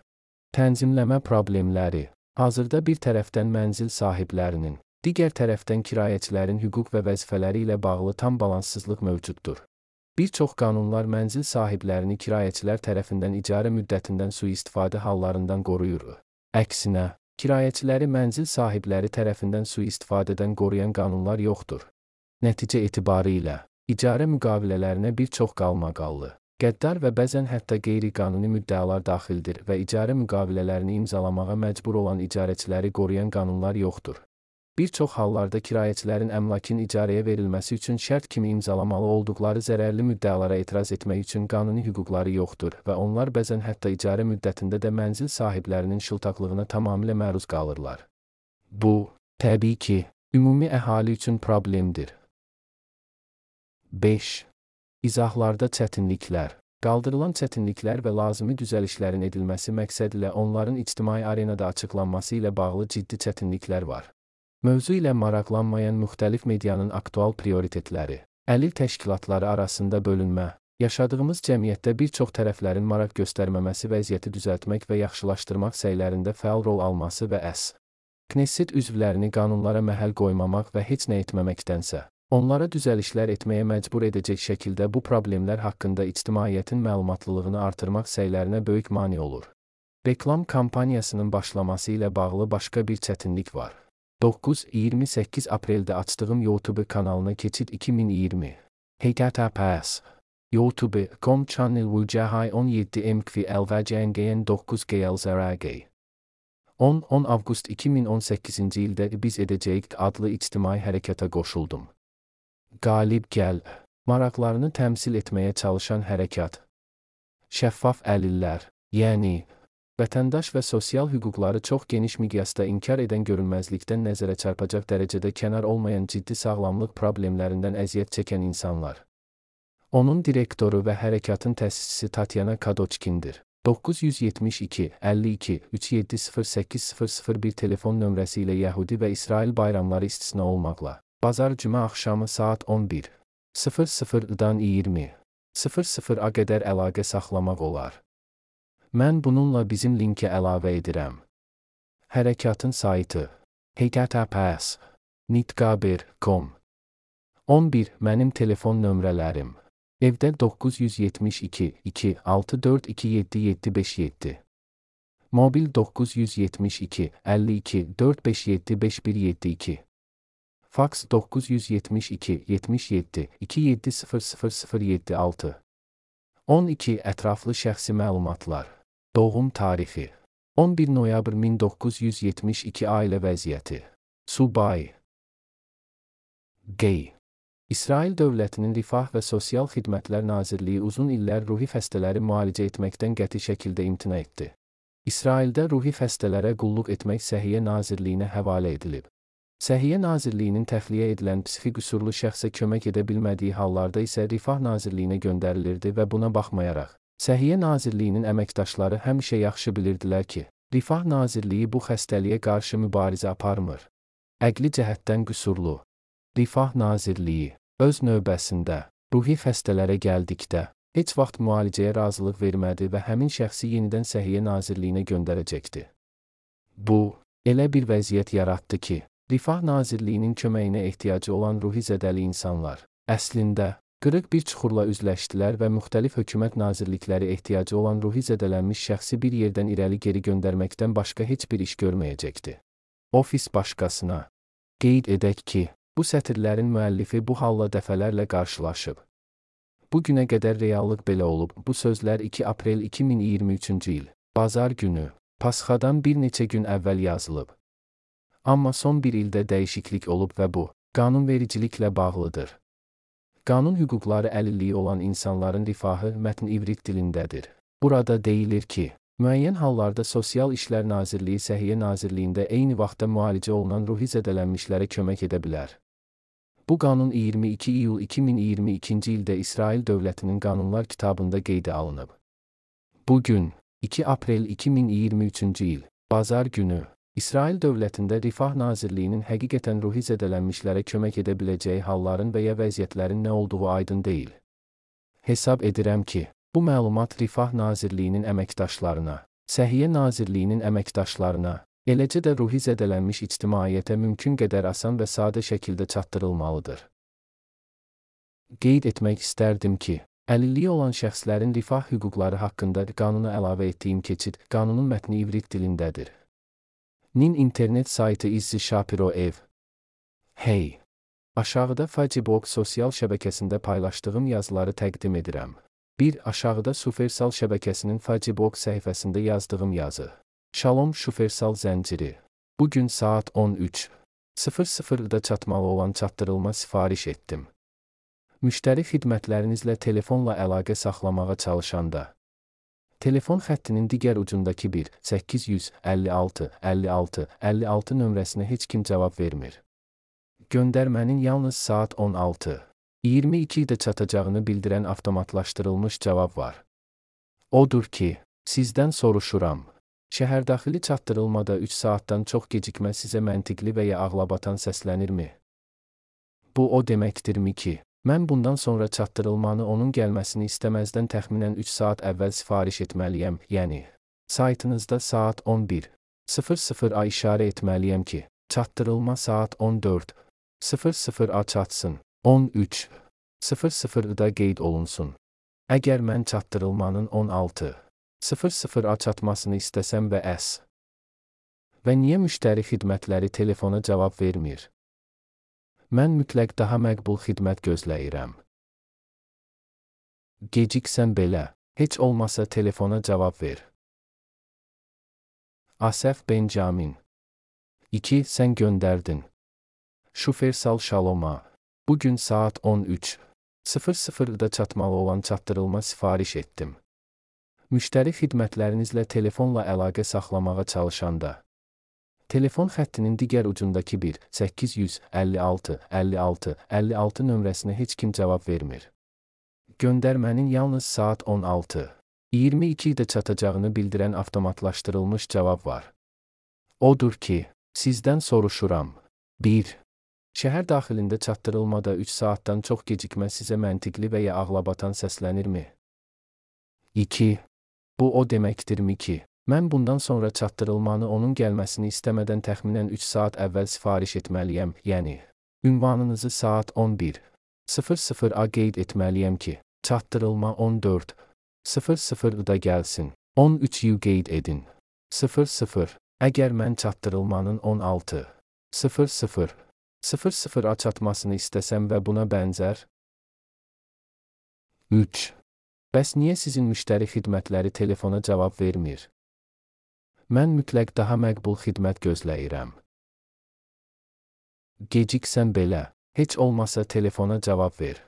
Tənzimləmə problemləri. Hazırda bir tərəfdən mənzil sahiblərinin, Digər tərəfdən kirayəçilərin hüquq və vəzifələri ilə bağlı tam balanssızlıq mövcuddur. Bir çox qanunlar mənzil sahiblərini kirayəçilər tərəfindən icarə müddətindən sui-istifadə hallarından qoruyur. Əksinə, kirayəçiləri mənzil sahibləri tərəfindən sui-istifadədən qoruyan qanunlar yoxdur. Nəticə etibarı ilə icarə müqavilələrinə bir çox qalmaqallı, qəddar və bəzən hətta qeyri-qanuni müddəalar daxildir və icarə müqavilələrini imzalamağa məcbur olan icarəçiləri qoruyan qanunlar yoxdur. Bir çox hallarda kirayəçilərin əmlakın icarəyə verilməsi üçün şərt kimi imzalamalı olduqları zərərli müddəalara etiraz etmək üçün qanuni hüquqları yoxdur və onlar bəzən hətta icarə müddətində də mənzil sahiblərinin şıltaqlığına tamamilə məruz qalırlar. Bu, təbii ki, ümumi əhali üçün problemdir. 5. İzahlarda çətinliklər Qaldırılan çətinliklər və lazımi düzəlişlərin edilməsi məqsədilə onların ictimai arenada açıqlanması ilə bağlı ciddi çətinliklər var. Mövzu ilə maraqlanmayan müxtəlif medianın aktual prioritetləri, əlil təşkilatları arasında bölünmə, yaşadığımız cəmiyyətdə bir çox tərəflərin maraq göstərməməsi vəziyyəti düzəltmək və yaxşılaşdırmaq səylərində fəal rol alması və əs. Knesset üzvlərini qanunlara məhəl qoymamaq və heç nə etməməkdənsə, onlara düzəlişlər etməyə məcbur edəcək şəkildə bu problemlər haqqında ictimaiyyətin məlumatlılığını artırmaq səylərinə böyük mane olur. Reklam kampaniyasının başlaması ilə bağlı başqa bir çətinlik var. 9-28 apreldə açdığım YouTube kanalına keçid 2020. HTTPS YouTube.com channel Wujahay 17 MKV Elvəcəngəyən 9 GLZRG 10-10 Avqust 2018-ci ildə biz edəcəyik adlı ictimai hərəkata qoşuldum. Qalib gəl, maraqlarını təmsil etməyə çalışan hərəkat. Şəffaf əlillər, yəni Vətəndaş və sosial hüquqları çox geniş miqyasda inkar edən görünməzlikdən nəzərə çarpacaq dərəcədə kənar olmayan ciddi sağlamlıq problemlərindən əziyyət çəkən insanlar. Onun direktoru və hərəkatın təsisçisi Tatyana Kadoçkindir. 972 52 3708001 telefon nömrəsi ilə Yəhudi və İsrail bayramları istisna olmaqla. Bazar cümə axşamı saat 11 00-dan 20 00-a qədər əlaqə saxlamaq olar. Mən bununla bizim linkə əlavə edirəm. Hərəkatın saytı https nitqabir.com 11 mənim telefon nömrələrim. Evdə 972 2 6427757. Mobil 972 52 457 5172. Faks 972 77 270076. 12 ətraflı şəxsi məlumatlar. Doğum tarixi 11 noyabr 1972 ailə vəziyyəti. Subay Gey İsrail dövlətinin Rifah və Sosial Xidmətlər Nazirliyi uzun illər ruhi xəstələri müalicə etməkdən qəti şəkildə imtina etdi. İsraildə ruhi xəstələrə qulluq etmək Səhiyyə Nazirliyinə həvalə edilib. Səhiyyə Nazirliyinin təxliyə edilən psixi qüsurlu şəxsə kömək edə bilmədiyi hallarda isə Rifah Nazirliyinə göndərilirdi və buna baxmayaraq, Səhiyyə Nazirliyinin əməkdaşları həmişə yaxşı bilirdilər ki, Rifah Nazirliyi bu xəstəliyə qarşı mübarizə aparmır. Əqli cəhətdən qüsurlu. Rifah Nazirliyi öz növbəsində ruhi xəstələrə gəldikdə heç vaxt müalicəyə razılıq vermədi və həmin şəxsi yenidən Səhiyyə Nazirliyinə göndərəcəkdi. Bu, elə bir vəziyyət yaratdı ki, Rifah Nazirliyinin köməyinə ehtiyacı olan ruhi zədəli insanlar əslində Qırıq bir çuxurla üzləşdilər və müxtəlif hökumət nazirlikləri ehtiyacı olan ruhi zədələnmiş şəxsi bir yerdən irəli geri göndərməkdən başqa heç bir iş görməyəcəkdi. Ofis başqasına. Qeyd edək ki, bu sətirlərin müəllifi bu halla dəfələrlə qarşılaşıb. Bu günə qədər reallıq belə olub. Bu sözlər 2 aprel 2023-cü il, bazar günü Pasxadan bir neçə gün əvvəl yazılıb. Amma son bir ildə dəyişiklik olub və bu, qanunvericiliklə bağlıdır. Qanun hüquqları əlilliyi olan insanların rifahı mətn ivrit dilindədir. Burada deyilir ki, müəyyən hallarda Sosial İşlər Nazirliyi Səhiyyə Nazirliyində eyni vaxtda müalicə olunan ruhi zədələnmişlərə kömək edə bilər. Bu qanun 22 iyul 2022-ci ildə İsrail dövlətinin qanunlar kitabında qeydə alınıb. Bu gün 2 aprel 2023-cü il, bazar günü, İsrail dövlətində Rifah Nazirliyinin həqiqətən ruhi zədələnmişlərə kömək edə biləcəyi halların və ya vəziyyətlərin nə olduğu aydın deyil. Hesab edirəm ki, bu məlumat Rifah Nazirliyinin əməkdaşlarına, Səhiyyə Nazirliyinin əməkdaşlarına, eləcə də ruhi zədələnmiş ictimaiyyətə mümkün qədər asan və sadə şəkildə çatdırılmalıdır. Qeyd etmək istərdim ki, əlilliyi olan şəxslərin rifah hüquqları haqqında qanuna əlavə etdiyim keçid qanunun mətni ivrit dilindədir. NIN internet saytı İzzi Şapiro ev. Hey! Aşağıda Facebook sosial şəbəkəsində paylaşdığım yazıları təqdim edirəm. 1. Aşağıda Sufersal şəbəkəsinin Facebook səhifəsində yazdığım yazı. Şalom Şufersal zənciri. Bu gün saat 13:00-da çatmalı olan çatdırılma sifariş etdim. Müştəri xidmətlərinizlə telefonla əlaqə saxlamağa çalışanda Telefon xəttinin digər ucundakı 1 856 56 56 nömrəsinə heç kim cavab vermir. Göndərmənin yalnız saat 16 22-də çatacağını bildirən avtomatlaşdırılmış cavab var. Odur ki, sizdən soruşuram. Şəhərdaxili çatdırılmada 3 saatdan çox gecikmə sizə məntiqli və ya ağlabatan səslənirmi? Bu o deməkdirmi ki, mən bundan sonra çatdırılmanı onun gəlməsini istəməzdən təxminən 3 saat əvvəl sifariş etməliyəm, yəni saytınızda saat 11 00-a işarə etməliyəm ki, çatdırılma saat 14 00-a çatsın. 13 00-da qeyd olunsun. Əgər mən çatdırılmanın 16 00-a çatmasını istəsəm və əs. Və niyə müştəri xidmətləri telefona cavab vermir? Mən mütləq daha məqbul xidmət gözləyirəm. Geciksən belə, heç olmasa telefona cavab ver. Asəf Benjamin 2. Sən göndərdin. Şufer Sal Şaloma Bu gün saat 13:00-da çatmalı olan çatdırılma sifariş etdim. Müştəri xidmətlərinizlə telefonla əlaqə saxlamağa çalışanda Telefon xəttinin digər ucundakı 1 856 56 56 nömrəsinə heç kim cavab vermir. Göndərmənin yalnız saat 16 22-də çatacağını bildirən avtomatlaşdırılmış cavab var. Odur ki, sizdən soruşuram. 1. Şəhər daxilində çatdırılmada 3 saatdan çox gecikmə sizə məntiqli və ya ağlabatan səslənirmi? 2. Bu o deməkdirmi ki, mən bundan sonra çatdırılmanı onun gəlməsini istəmədən təxminən 3 saat əvvəl sifariş etməliyəm, yəni ünvanınızı saat 11 00-a qeyd etməliyəm ki, çatdırılma 14 00-da gəlsin. 13-yu qeyd edin. 00 Əgər mən çatdırılmanın 16 00 0-0 çatmasını istəsəm və buna bənzər? 3. Bəs niyə sizin müştəri xidmətləri telefona cavab vermir? Mən mütləq daha məqbul xidmət gözləyirəm. Geciksən belə, heç olmasa telefona cavab ver.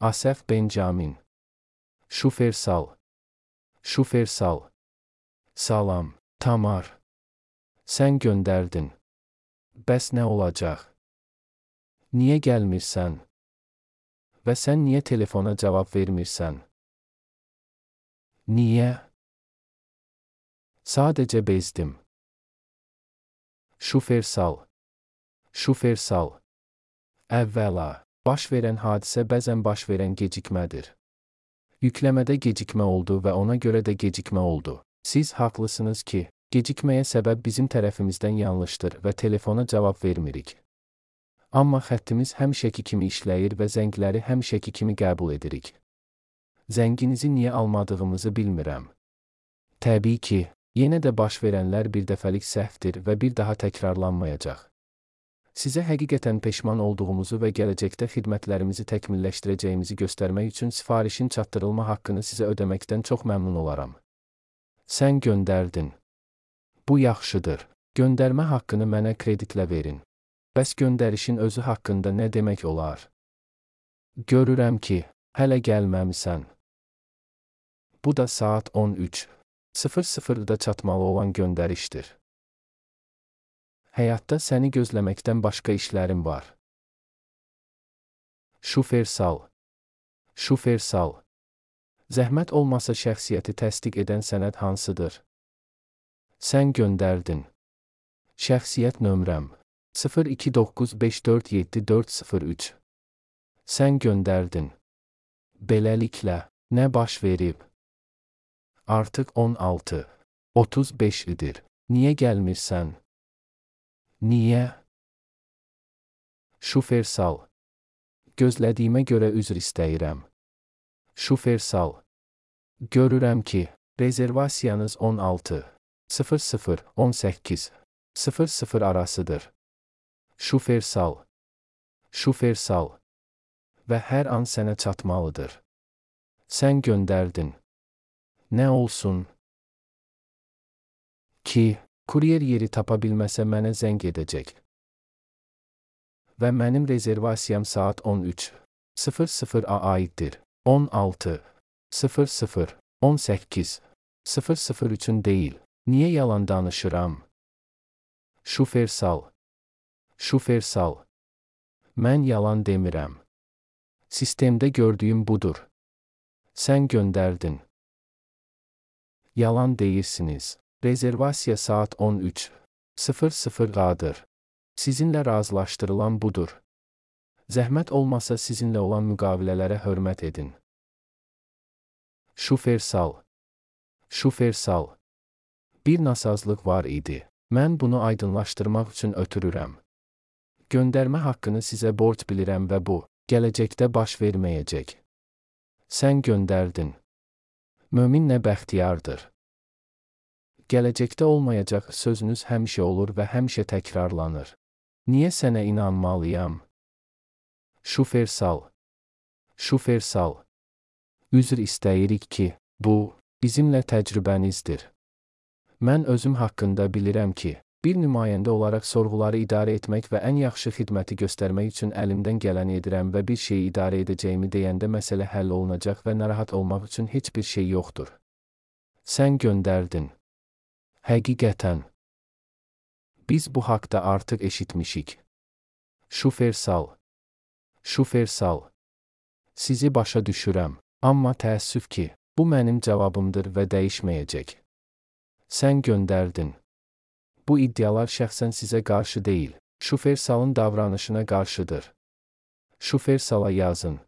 Asəf Benjamin Şufersal Şufersal Salam, Tamar Sən göndərdin. Bəs nə olacaq? Niyə gəlmirsən? Və sən niyə telefona cavab vermirsən? Niyə? Sadəcə bezdim. Şufer sal. Şufer sal. Əvvəla, baş verən hadisə bəzən baş verən gecikmədir. Yükləmədə gecikmə oldu və ona görə də gecikmə oldu. Siz haqlısınız ki, Gecikməyə səbəb bizim tərəfimizdən yanlışdır və telefona cavab vermirik. Amma xəttimiz həmişəki kimi işləyir və zəngləri həmişəki kimi qəbul edirik. Zənginizi niyə almadığımızı bilmirəm. Təbii ki, yenə də baş verənlər bir dəfəlik səhvdir və bir daha təkrarlanmayacaq. Sizə həqiqətən peşman olduğumuzu və gələcəkdə xidmətlərimizi təkmilləşdirəcəyimizi göstərmək üçün sifarişin çatdırılma haqqını sizə ödəməkdən çox məmnun olaram. Sən göndərdin. Bu yaxşıdır. Göndərmə haqqını mənə kreditlə verin. Bəs göndərişin özü haqqında nə demək olar? Görürəm ki, hələ gəlməmisən. Bu da saat 13:00-da çatmalı olan göndərişdir. Həyatda səni gözləməkdən başqa işlərim var. Şufer sal. Şufer sal. Zəhmət olmasa şəxsiyyəti təsdiq edən sənəd hansıdır? Sən göndərdin. Şəxsiyyət nömrəm 0295474403. Sən göndərdin. Beləliklə, nə baş verib? Artıq 16, 35 idir. Niyə gəlmirsən? Niyə? Şufer sal. Gözlədiyimə görə üzr istəyirəm. Şufer sal. Görürəm ki, rezervasiyanız 16, 00, 18, 00 arasıdır. Şufer sal. Şufer sal. Və hər an sənə çatmalıdır. Sən göndərdin. Nə olsun? Ki, kuryer yeri tapa bilməsə mənə zəng edəcək. Və mənim rezervasiyam saat 13:00-a aiddir. 16 00 18 00 üçün deyil. Niyə yalan danışıram? Şufer sal. Şufer sal. Mən yalan demirəm. Sistemdə gördüyüm budur. Sən göndərdin. Yalan deyirsiniz. Rezervasiya saat 13:00-qadır. Sizinlə razılaşdırılan budur. Zəhmət olmasa sizinlə olan müqavilələrə hörmət edin. Şufer sal. Şufer sal. Bir nasazlıq var idi. Mən bunu aydınlaşdırmaq üçün ötürürəm. Göndərmə haqqını sizə borc bilirəm və bu, gələcəkdə baş verməyəcək. Sən göndərdin. Mömin nə bəxtiyardır. Gələcəkdə olmayacaq sözünüz həmişə olur və həmişə təkrarlanır. Niyə sənə inanmalıyam? Şufer sal. Şufer sal. Üzr istəyirik ki, bu, bizimlə təcrübənizdir. Mən özüm haqqında bilirəm ki, bir nümayəndə olaraq sorğuları idarə etmək və ən yaxşı xidməti göstərmək üçün əlimdən gələni edirəm və bir şeyi idarə edəcəyimi deyəndə məsələ həll olunacaq və narahat olmaq üçün heç bir şey yoxdur. Sən göndərdin. Həqiqətən. Biz bu haqda artıq eşitmişik. Şufer sal. Şufer sal. Sizi başa düşürəm, amma təəssüf ki, bu mənim cavabımdır və dəyişməyəcək. Sən göndərdin. Bu iddialar şəxsən sizə qarşı deyil, şufer salın davranışına qarşıdır. Şufer sala yazın.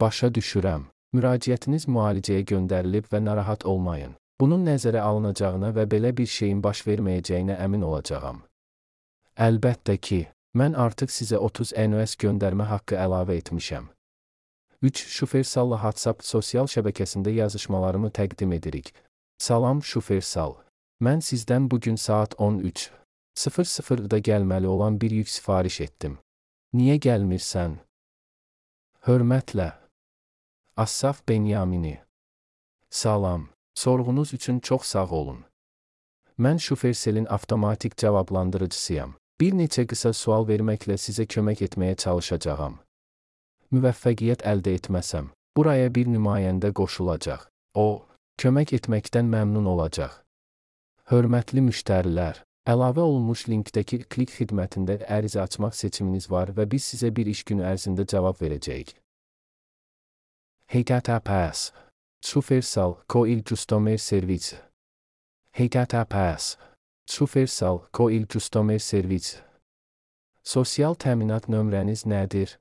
Başa düşürəm. Müraciətiniz müalicəyə göndərilib və narahat olmayın. Bunun nəzərə alınacağına və belə bir şeyin baş verməyəcəyinə əmin olacağam. Əlbəttə ki, Mən artıq sizə 30 NOS göndərmə haqqı əlavə etmişəm. 3. Şufersalla WhatsApp sosial şəbəkəsində yazışmalarımı təqdim edirik. Salam Şufersal. Mən sizdən bu gün saat 13. 00-da gəlməli olan bir yük sifariş etdim. Niyə gəlmirsən? Hörmətlə. Assaf Benyamini. Salam. Sorğunuz üçün çox sağ olun. Mən Şuferselin avtomatik cavablandırıcısıyam. Bir neçə qısa sual verməklə sizə kömək etməyə çalışacağam. Müvəffəqiyyət əldə etməsəm, buraya bir nümayəndə qoşulacaq. O, kömək etməkdən məmnun olacaq. Hörmətli müştərilər, əlavə olunmuş linkdəki klik xidmətində ərizə açmaq seçiminiz var və biz sizə bir iş günü ərzində cavab verəcəyik. HTTPS Sufersal Coil Customer Service HTTPS Sufersal Coil Customer Service Sosial təminat nömrəniz nədir?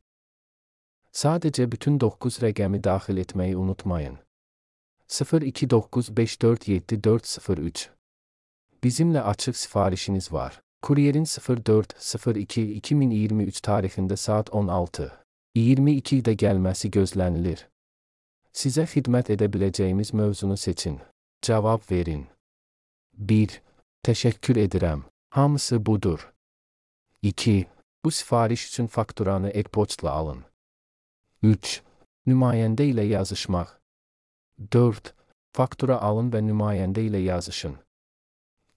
Sadəcə bütün 9 rəqəmi daxil etməyi unutmayın. 0295474403 Bizimlə açıq sifarişiniz var. Kuryerin 04.02.2023 tarixində saat 16:22-də gəlməsi gözlənilir. Sizə xidmət edə biləcəyimiz mövzunu seçin. Cavab verin. 1. Təşəkkür edirəm. Hamısı budur. 2. Bu sifariş üçün fakturanı e-poçtla alın. 3. Nümayəndə ilə yazışmaq. 4. Faktura alın və nümayəndə ilə yazışın.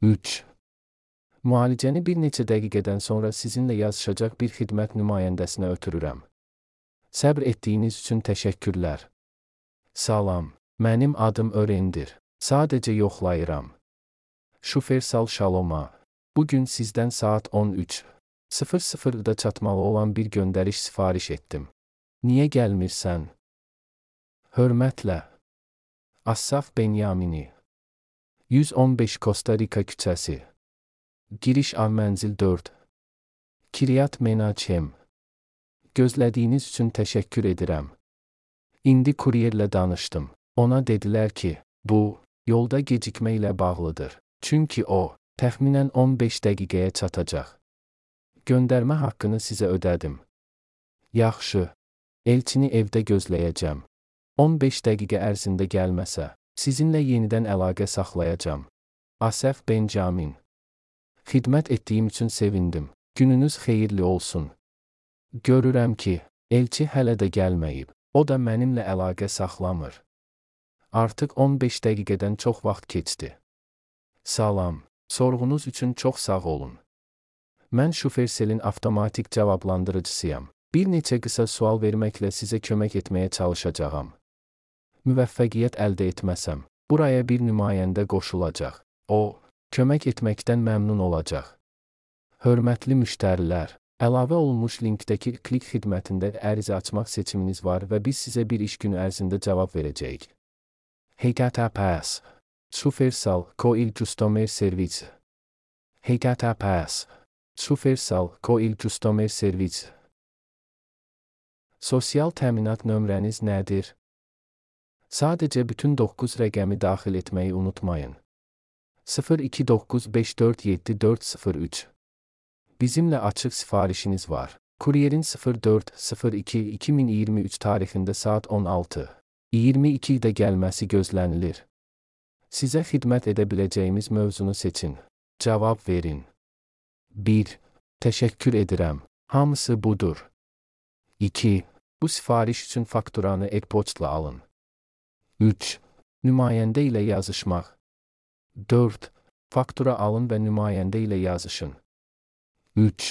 3. Müalicəni bir neçə dəqiqədən sonra sizinlə yazışacaq bir xidmət nümayəndəsinə ötürürəm. Səbr etdiyiniz üçün təşəkkürlər. Salam, mənim adım Örendir. Sadəcə yoxlayıram. Şofer Sal Şaloma. Bu gün sizdən saat 13 00-da çatmalı olan bir göndəriş sifariş etdim. Niyə gəlmirsən? Hörmətlə. Assaf Benyamini. 115 Costa Rica küçəsi. Giriş A mənzil 4. Kiryat Menachem. Gözlədiyiniz üçün təşəkkür edirəm. İndi kuryerlə danışdım. Ona dedilər ki, bu yolda gecikmə ilə bağlıdır. Çünki o təxminən 15 dəqiqəyə çatacaq. Göndərmə haqqını sizə ödədim. Yaxşı. Elçini evdə gözləyəcəm. 15 dəqiqə ərzində gəlməsə, sizinlə yenidən əlaqə saxlayacağam. Asəf Benjamin. Xidmət etdiyim üçün sevindim. Gününüz xeyirli olsun. Görürəm ki, elçi hələ də gəlməyib. O da mənimlə əlaqə saxlamır. Artıq 15 dəqiqədən çox vaxt keçdi. Salam. Sorğunuz üçün çox sağ olun. Mən Şuferselin avtomatik cavablandırıcısıyam. Bir neçə qısa sual verməklə sizə kömək etməyə çalışacağam. Müvəffəqiyyət əldə etməsəm, buraya bir nümayəndə qoşulacaq. O, kömək etməkdən məmnun olacaq. Hörmətli müştərilər, əlavə olunmuş linkdəki klik xidmətində ərizə açmaq seçiminiz var və biz sizə bir iş günü ərzində cavab verəcəyik. HTTPS Şufersal Coil Customer Service HTTPS Şufersal Coil Customer Service Sosial təminat nömrəniz nədir? Sadəcə bütün 9 rəqəmi daxil etməyi unutmayın. 029547403 Bizimlə açıq sifarişiniz var. Kuryerin 04.02.2023 tarixində saat 16. 22-də gəlməsi gözlənilir. Sizə xidmət edə biləcəyimiz mövzunu seçin. Cavab verin. 1. Təşəkkür edirəm. Hamısı budur. 2. Bu sifariş üçün fakturanı e-poçtla alın. 3. Nümayəndə ilə yazışmaq. 4. Faktura alın və nümayəndə ilə yazışın. 3.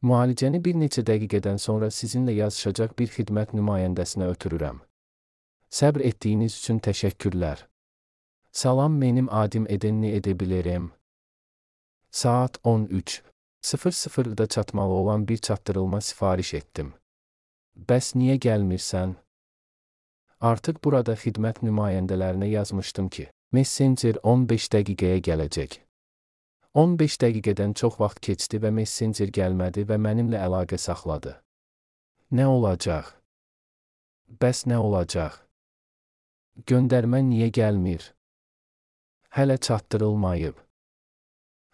Müalicəni bir neçə dəqiqədən sonra sizinlə yazışacaq bir xidmət nümayəndəsinə ötürürəm. Səbr etdiyiniz üçün təşəkkürlər. Salam, mənim adım Edenni edə bilərəm. Saat 13. 00-da çatmalı olan bir çatdırılma sifariş etdim. Bəs niyə gəlmirsən? Artıq burada xidmət nümayəndələrinə yazmışdım ki, Messenger 15 dəqiqəyə gələcək. 15 dəqiqədən çox vaxt keçdi və Messenger gəlmədi və mənimlə əlaqə saxladı. Nə olacaq? Bəs nə olacaq? Göndərmə niyə gəlmir? Hələ çatdırılmayıb.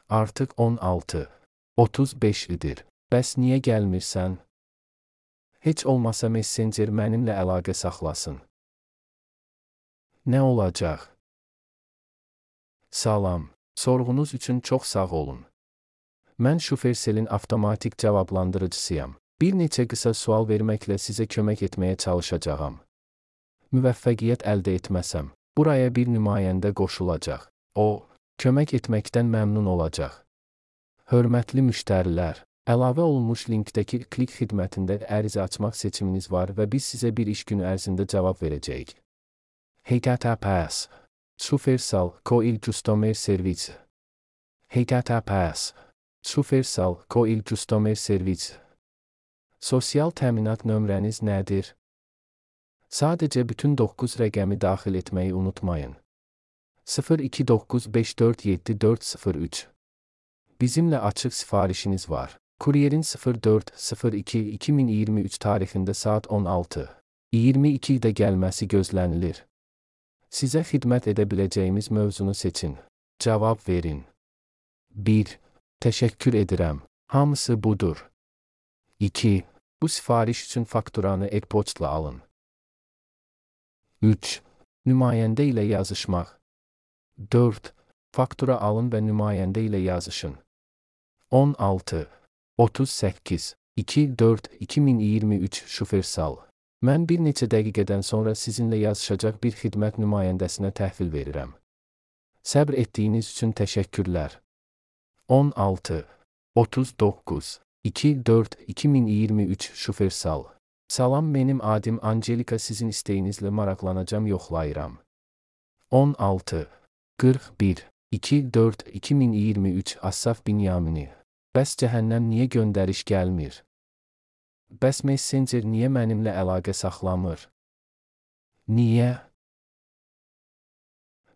Artıq 16, 35 idir. Bəs niyə gəlmirsən? Heç olmasa Messenger mənimlə əlaqə saxlasın. Nə olacaq? Salam. Sorğunuz üçün çox sağ olun. Mən Şuferselin avtomatik cavablandırıcısıyam. Bir neçə qısa sual verməklə sizə kömək etməyə çalışacağam. Müvəffəqiyyət əldə etməsəm, buraya bir nümayəndə qoşulacaq. O, kömək etməkdən məmnun olacaq. Hörmətli müştərilər, əlavə olunmuş linkdəki klik xidmətində ərizə açmaq seçiminiz var və biz sizə bir iş günü ərzində cavab verəcəyik. HTTPS Şufersal Coil Customer Service HTTPS Şufersal Coil Customer Service Sosial təminat nömrəniz nədir? Sadəcə bütün 9 rəqəmi daxil etməyi unutmayın. 029547403 Bizimlə açıq sifarişiniz var. Kuryerin 04.02.2023 tarixində saat 16. 22-də gəlməsi gözlənilir. Sizə xidmət edə biləcəyimiz mövzunu seçin. Cavab verin. 1. Təşəkkür edirəm. Hamısı budur. 2. Bu sifariş üçün fakturanı e-poçtla alın. 3. Nümayəndə ilə yazışmaq. 4. Faktura alın və nümayəndə ilə yazışın. 16 38 24 2023 Şufersal Mən bir neçə dəqiqədən sonra sizinlə yazışacaq bir xidmət nümayəndəsinə təhvil verirəm. Səbr etdiyiniz üçün təşəkkürlər. 16 39 2-4 2023 şofer sal. Salam benim adım Angelika sizin isteğinizle maraqlanacam yoxlayıram. 16 41 2-4 2023 Asaf Binyamini Bəs cəhənnəm niyə göndəriş gəlmir? Bəs Messenger niyə mənimlə əlaqə saxlamır? Niyə?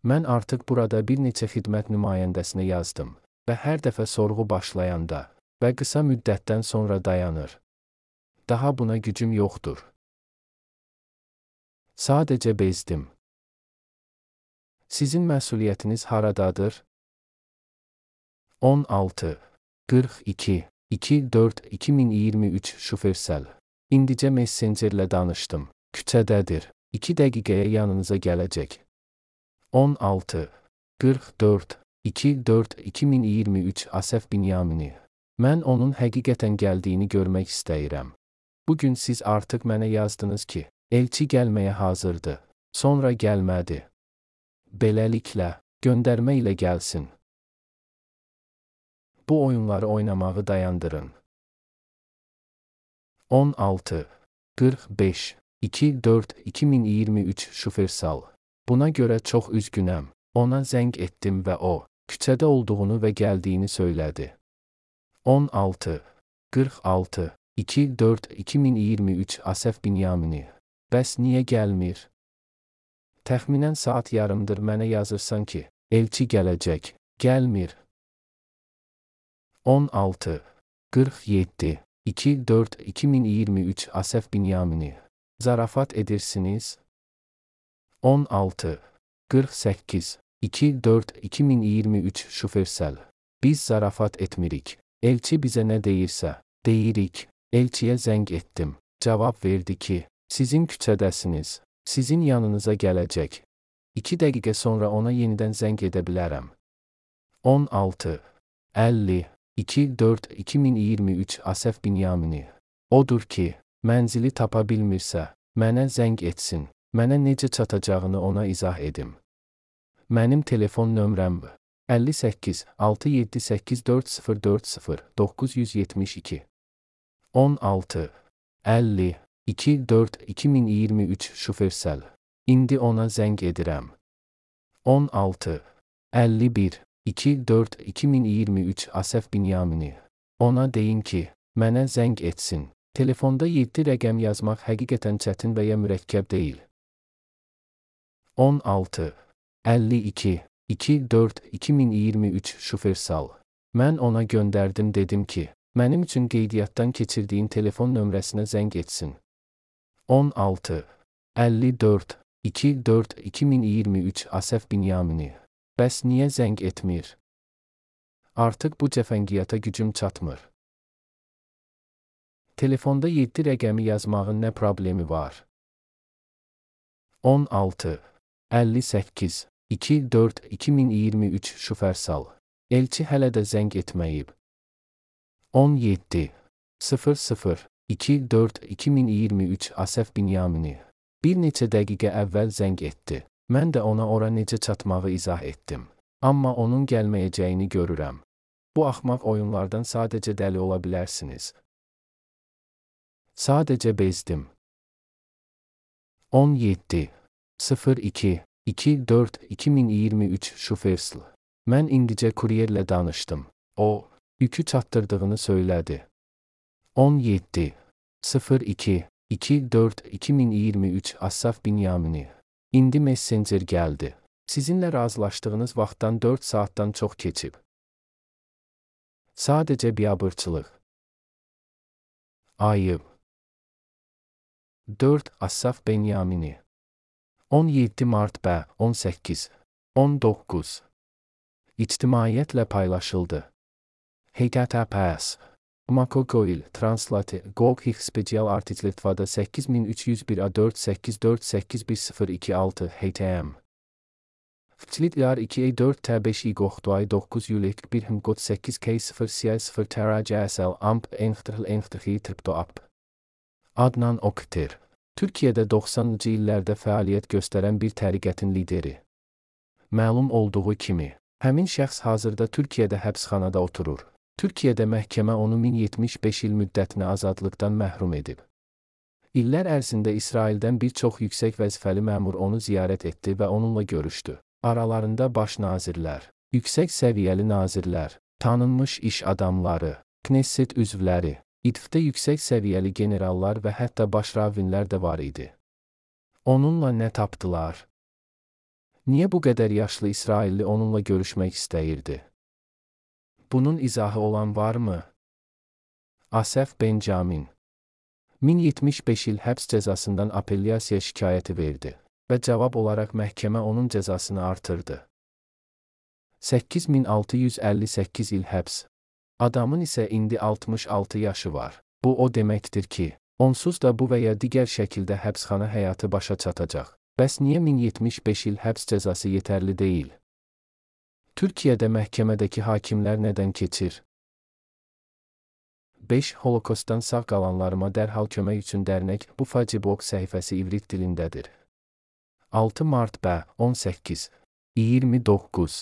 Mən artıq burada bir neçə xidmət nümayəndəsinə yazdım və hər dəfə sorğu başlayanda və qısa müddətdən sonra dayanır. Daha buna gücüm yoxdur. Sadəcə bezdim. Sizin məsuliyyətiniz haradadır? 16 42 24 2023 şofersel. İndicə Messengerlə danışdım. Küçədədir. 2 dəqiqəyə yanınıza gələcək. 16 44 24 2023 Asəf Binyamini. Mən onun həqiqətən gəldiyini görmək istəyirəm. Bu gün siz artıq mənə yazdınız ki, elçi gəlməyə hazırdır. Sonra gəlmədi. Beləliklə, göndərmə ilə gəlsin. Bu oyunları oynamağı dayandırın. 16 45 24 2023 şofersal. Buna görə çox üzgünəm. Ona zəng etdim və o küçədə olduğunu və gəldiyini söylədi. 16 46 24 2023 Asəf Binyamini. Bəs niyə gəlmir? Təxminən saat yarımdır mənə yazırsan ki, elçi gələcək. Gəlmir. 16 47 24 2023 Asəf Binyamini. Zarafat edirsiniz. 16 48 24 2023 şofersel. Biz zarafat etmirik. Elçi bizə nə deyirsə, deyirik. Elçiyə zəng etdim. Cavab verdi ki, sizin küçədəsiniz. Sizin yanınıza gələcək. 2 dəqiqə sonra ona yenidən zəng edə bilərəm. 16 50 2-4-2023 Asəf Binyamini. Odur ki, mənzili tapa bilmirsə, mənə zəng etsin. Mənə necə çatacağını ona izah edim. Mənim telefon nömrəm 58 6784040 972 16 50 24 2023 şofersel. İndi ona zəng edirəm. 16 51 2-4-2023 Asəf Binyamini. Ona deyin ki, mənə zəng etsin. Telefonda 7 rəqəm yazmaq həqiqətən çətin və ya mürəkkəb deyil. 16 52 2-4 2023 şofersal. Mən ona göndərdim dedim ki, mənim üçün qeydiyyatdan keçirdiyin telefon nömrəsinə zəng etsin. 16 54 2-4 2023 Asəf Binyamini. Bəs niyə zəng etmir? Artıq bu cəfəngiyyata gücüm çatmır. Telefonda 7 rəqəmi yazmağın nə problemi var? 16 58 24 2023 şofersal. Elçi hələ də zəng etməyib. 17 00 24 2023 Asəf Binyamini. Bir neçə dəqiqə əvvəl zəng etdi. Mən də ona ora necə çatmağı izah etdim. Amma onun gəlməyəcəyini görürəm. Bu axmaq oyunlardan sadəcə dəli ola bilərsiniz. Sadəcə bezdim. 17 02 24 2023 şofersl. Mən indicə kuryerlə danışdım. O, yükü çatdırdığını söylədi. 17 02 24 2023 Assaf Binyamini İndi Messenger gəldi. Sizinlə razılaşdığınız vaxtdan 4 saatdan çox keçib. Sadəcə biabırçılıq. Ayıb. 4 Assaf Benyamini 17 Mart bə 18 19 İctimaiyyətlə paylaşıldı. HTTPS Makogoil Translate Gog Hix Special Article Tvada 8301 A4 8481026 HTM Vtilit 2 4 T 5 i Gochtuay 9 Yulik 1 Hım God 8 K 0 CI 0 Terra JSL Amp 91 91 Tripto App Adnan Oktir Türkiyədə 90-cı illərdə fəaliyyət göstərən bir təriqətin lideri. Məlum olduğu kimi, həmin şəxs hazırda Türkiyədə həbsxanada oturur. Türkiyədə məhkəmə onu 1075 il müddətinə azadlıqdan məhrum edib. İllər ərzində İsraildən bir çox yüksək vəzifəli məmur onu ziyarət etdi və onunla görüşdü. Aralarında baş nazirlər, yüksək səviyyəli nazirlər, tanınmış iş adamları, Knesset üzvləri, İTF-də yüksək səviyyəli generallar və hətta baş ravinlər də var idi. Onunla nə tapdılar? Niyə bu qədər yaşlı İsrailli onunla görüşmək istəyirdi? Bunun izahı olan varmı? Asef Benjamin 1075 il həbs cəzasından apellyasiya şikayəti verdi və cavab olaraq məhkəmə onun cəzasını artırdı. 8658 il həbs. Adamın isə indi 66 yaşı var. Bu o deməkdir ki, onsuz da bu və ya digər şəkildə həbsxana həyatı başa çatacaq. Bəs niyə 1075 il həbs cəzası yetərli deyil? Türkiyədə məhkəmədəki hakimlər nədən keçir? 5 Holokostdan sağ qalanlarıma dərhal kömək üçün dərnək bu Facibok səhifəsi ivrit dilindədir. 6 mart bə 18 29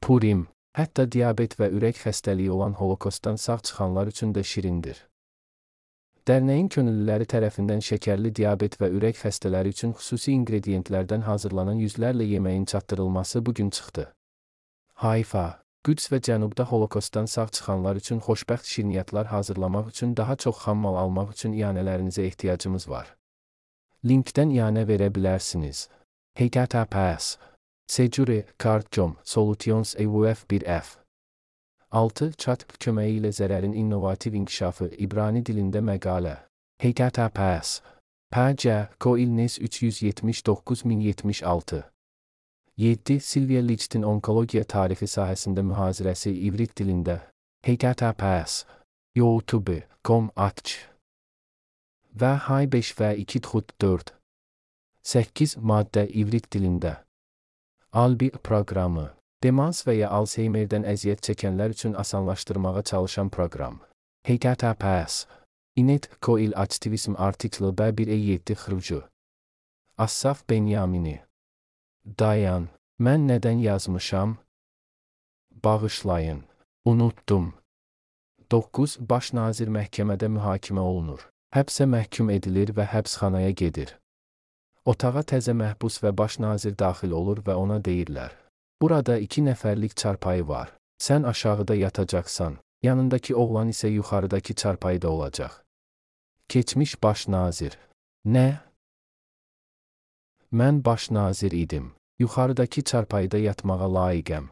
Purim Hətta diabet və ürək xəstəliyi olan Holokostdan sağ çıxanlar üçün də şirindir. Dərnəyin könüllüləri tərəfindən şəkərli diabet və ürək xəstələri üçün xüsusi ingrediyentlərdən hazırlanan yüzlərlə yeməyin çatdırılması bu gün çıxdı. Hayfa Qüds və Cənubda Holokostdan sağ çıxanlar üçün xoşbəxt şirniyyatlar hazırlamaq üçün daha çox xammal almaq üçün iyanələrinizə ehtiyacımız var. Linkdən iyanə verə bilərsiniz. HTTPS Secure Cardcom Solutions EUF 1F 6. Chat köməyi ilə zərərin innovativ inkişafı İbrani dilində məqalə. HTTPS PC Coilnes 379 1076 7. Silvia Lichtin onkologiya tarixi sahəsində mühazirəsi ivrit dilində. HTTPS youtube.com atç və hay 5 və 2 xut 4 8 maddə ivrit dilində. Albi proqramı. Demans və ya Alzheimerdən əziyyət çəkənlər üçün asanlaşdırmağa çalışan proqram. HTTPS İnet Coil Aktivizm artiklı B1E7 xırıcı. Assaf Benyamini Dayan, mən nədən yazmışam? Bağışlayın, unutdum. 9. Baş nazir məhkəmədə mühakimə olunur. Həbsə məhkum edilir və həbsxanaya gedir. Otağa təzə məhbus və baş nazir daxil olur və ona deyirlər: "Burada 2 nəfərlik çarpayı var. Sən aşağıda yatacaqsan, yanındakı oğlan isə yuxarıdakı çarpayıda olacaq." Keçmiş baş nazir: "Nə?" Mən baş nazir idim. Yuxarıdakı çarpayıda yatmağa layiqəm.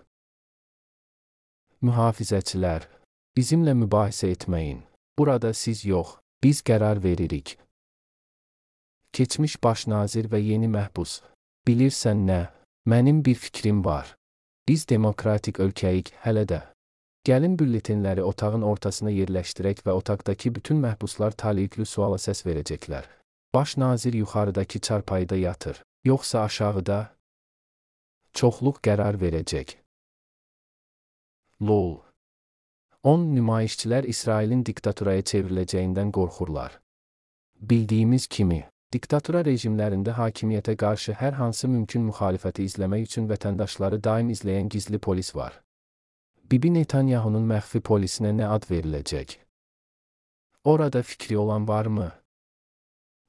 Mühafizəçilər, bizimlə mübahisə etməyin. Burada siz yox, biz qərar veririk. Keçmiş baş nazir və yeni məhbus. Bilirsən nə? Mənim bir fikrim var. Biz demokratik ölkəyik hələ də. Gəlin bülletenləri otağın ortasına yerləşdirək və otaqdakı bütün məhbuslar taliyüklü suala səs verəcəklər. Baş nazir yuxarıdakı çarpayıda yatır. Yoxsa aşağıda? Çoxluq qərar verəcək. LOL 10 nümayişçilər İsrailin diktaturaya çevriləcəyindən qorxurlar. Bildiyimiz kimi, diktatura rejimlərində hakimiyyətə qarşı hər hansı mümkün müxalifəti izləmək üçün vətəndaşları daim izləyən gizli polis var. Bibi Netanyahunun məxfi polisinə nə ad veriləcək? Orada fikri olan varmı?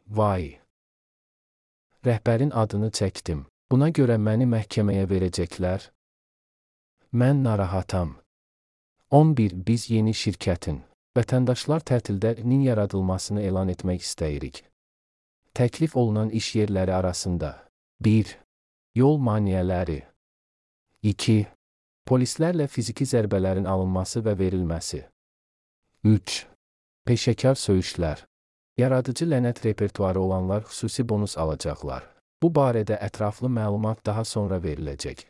Vay! Rəhbərin adını çəkdim. Buna görə məni məhkəməyə verəcəklər. Mən narahatam. 11. Biz yeni şirkətin vətəndaşlar tətillərinin yaradılmasını elan etmək istəyirik. Təklif olunan iş yerləri arasında 1. Yol maneələri 2. Polislərlə fiziki zərbələrin alınması və verilməsi 3. Peşəkar söyüşlər Yaradıcı lənət repertuarı olanlar xüsusi bonus alacaqlar. Bu barədə ətraflı məlumat daha sonra veriləcək.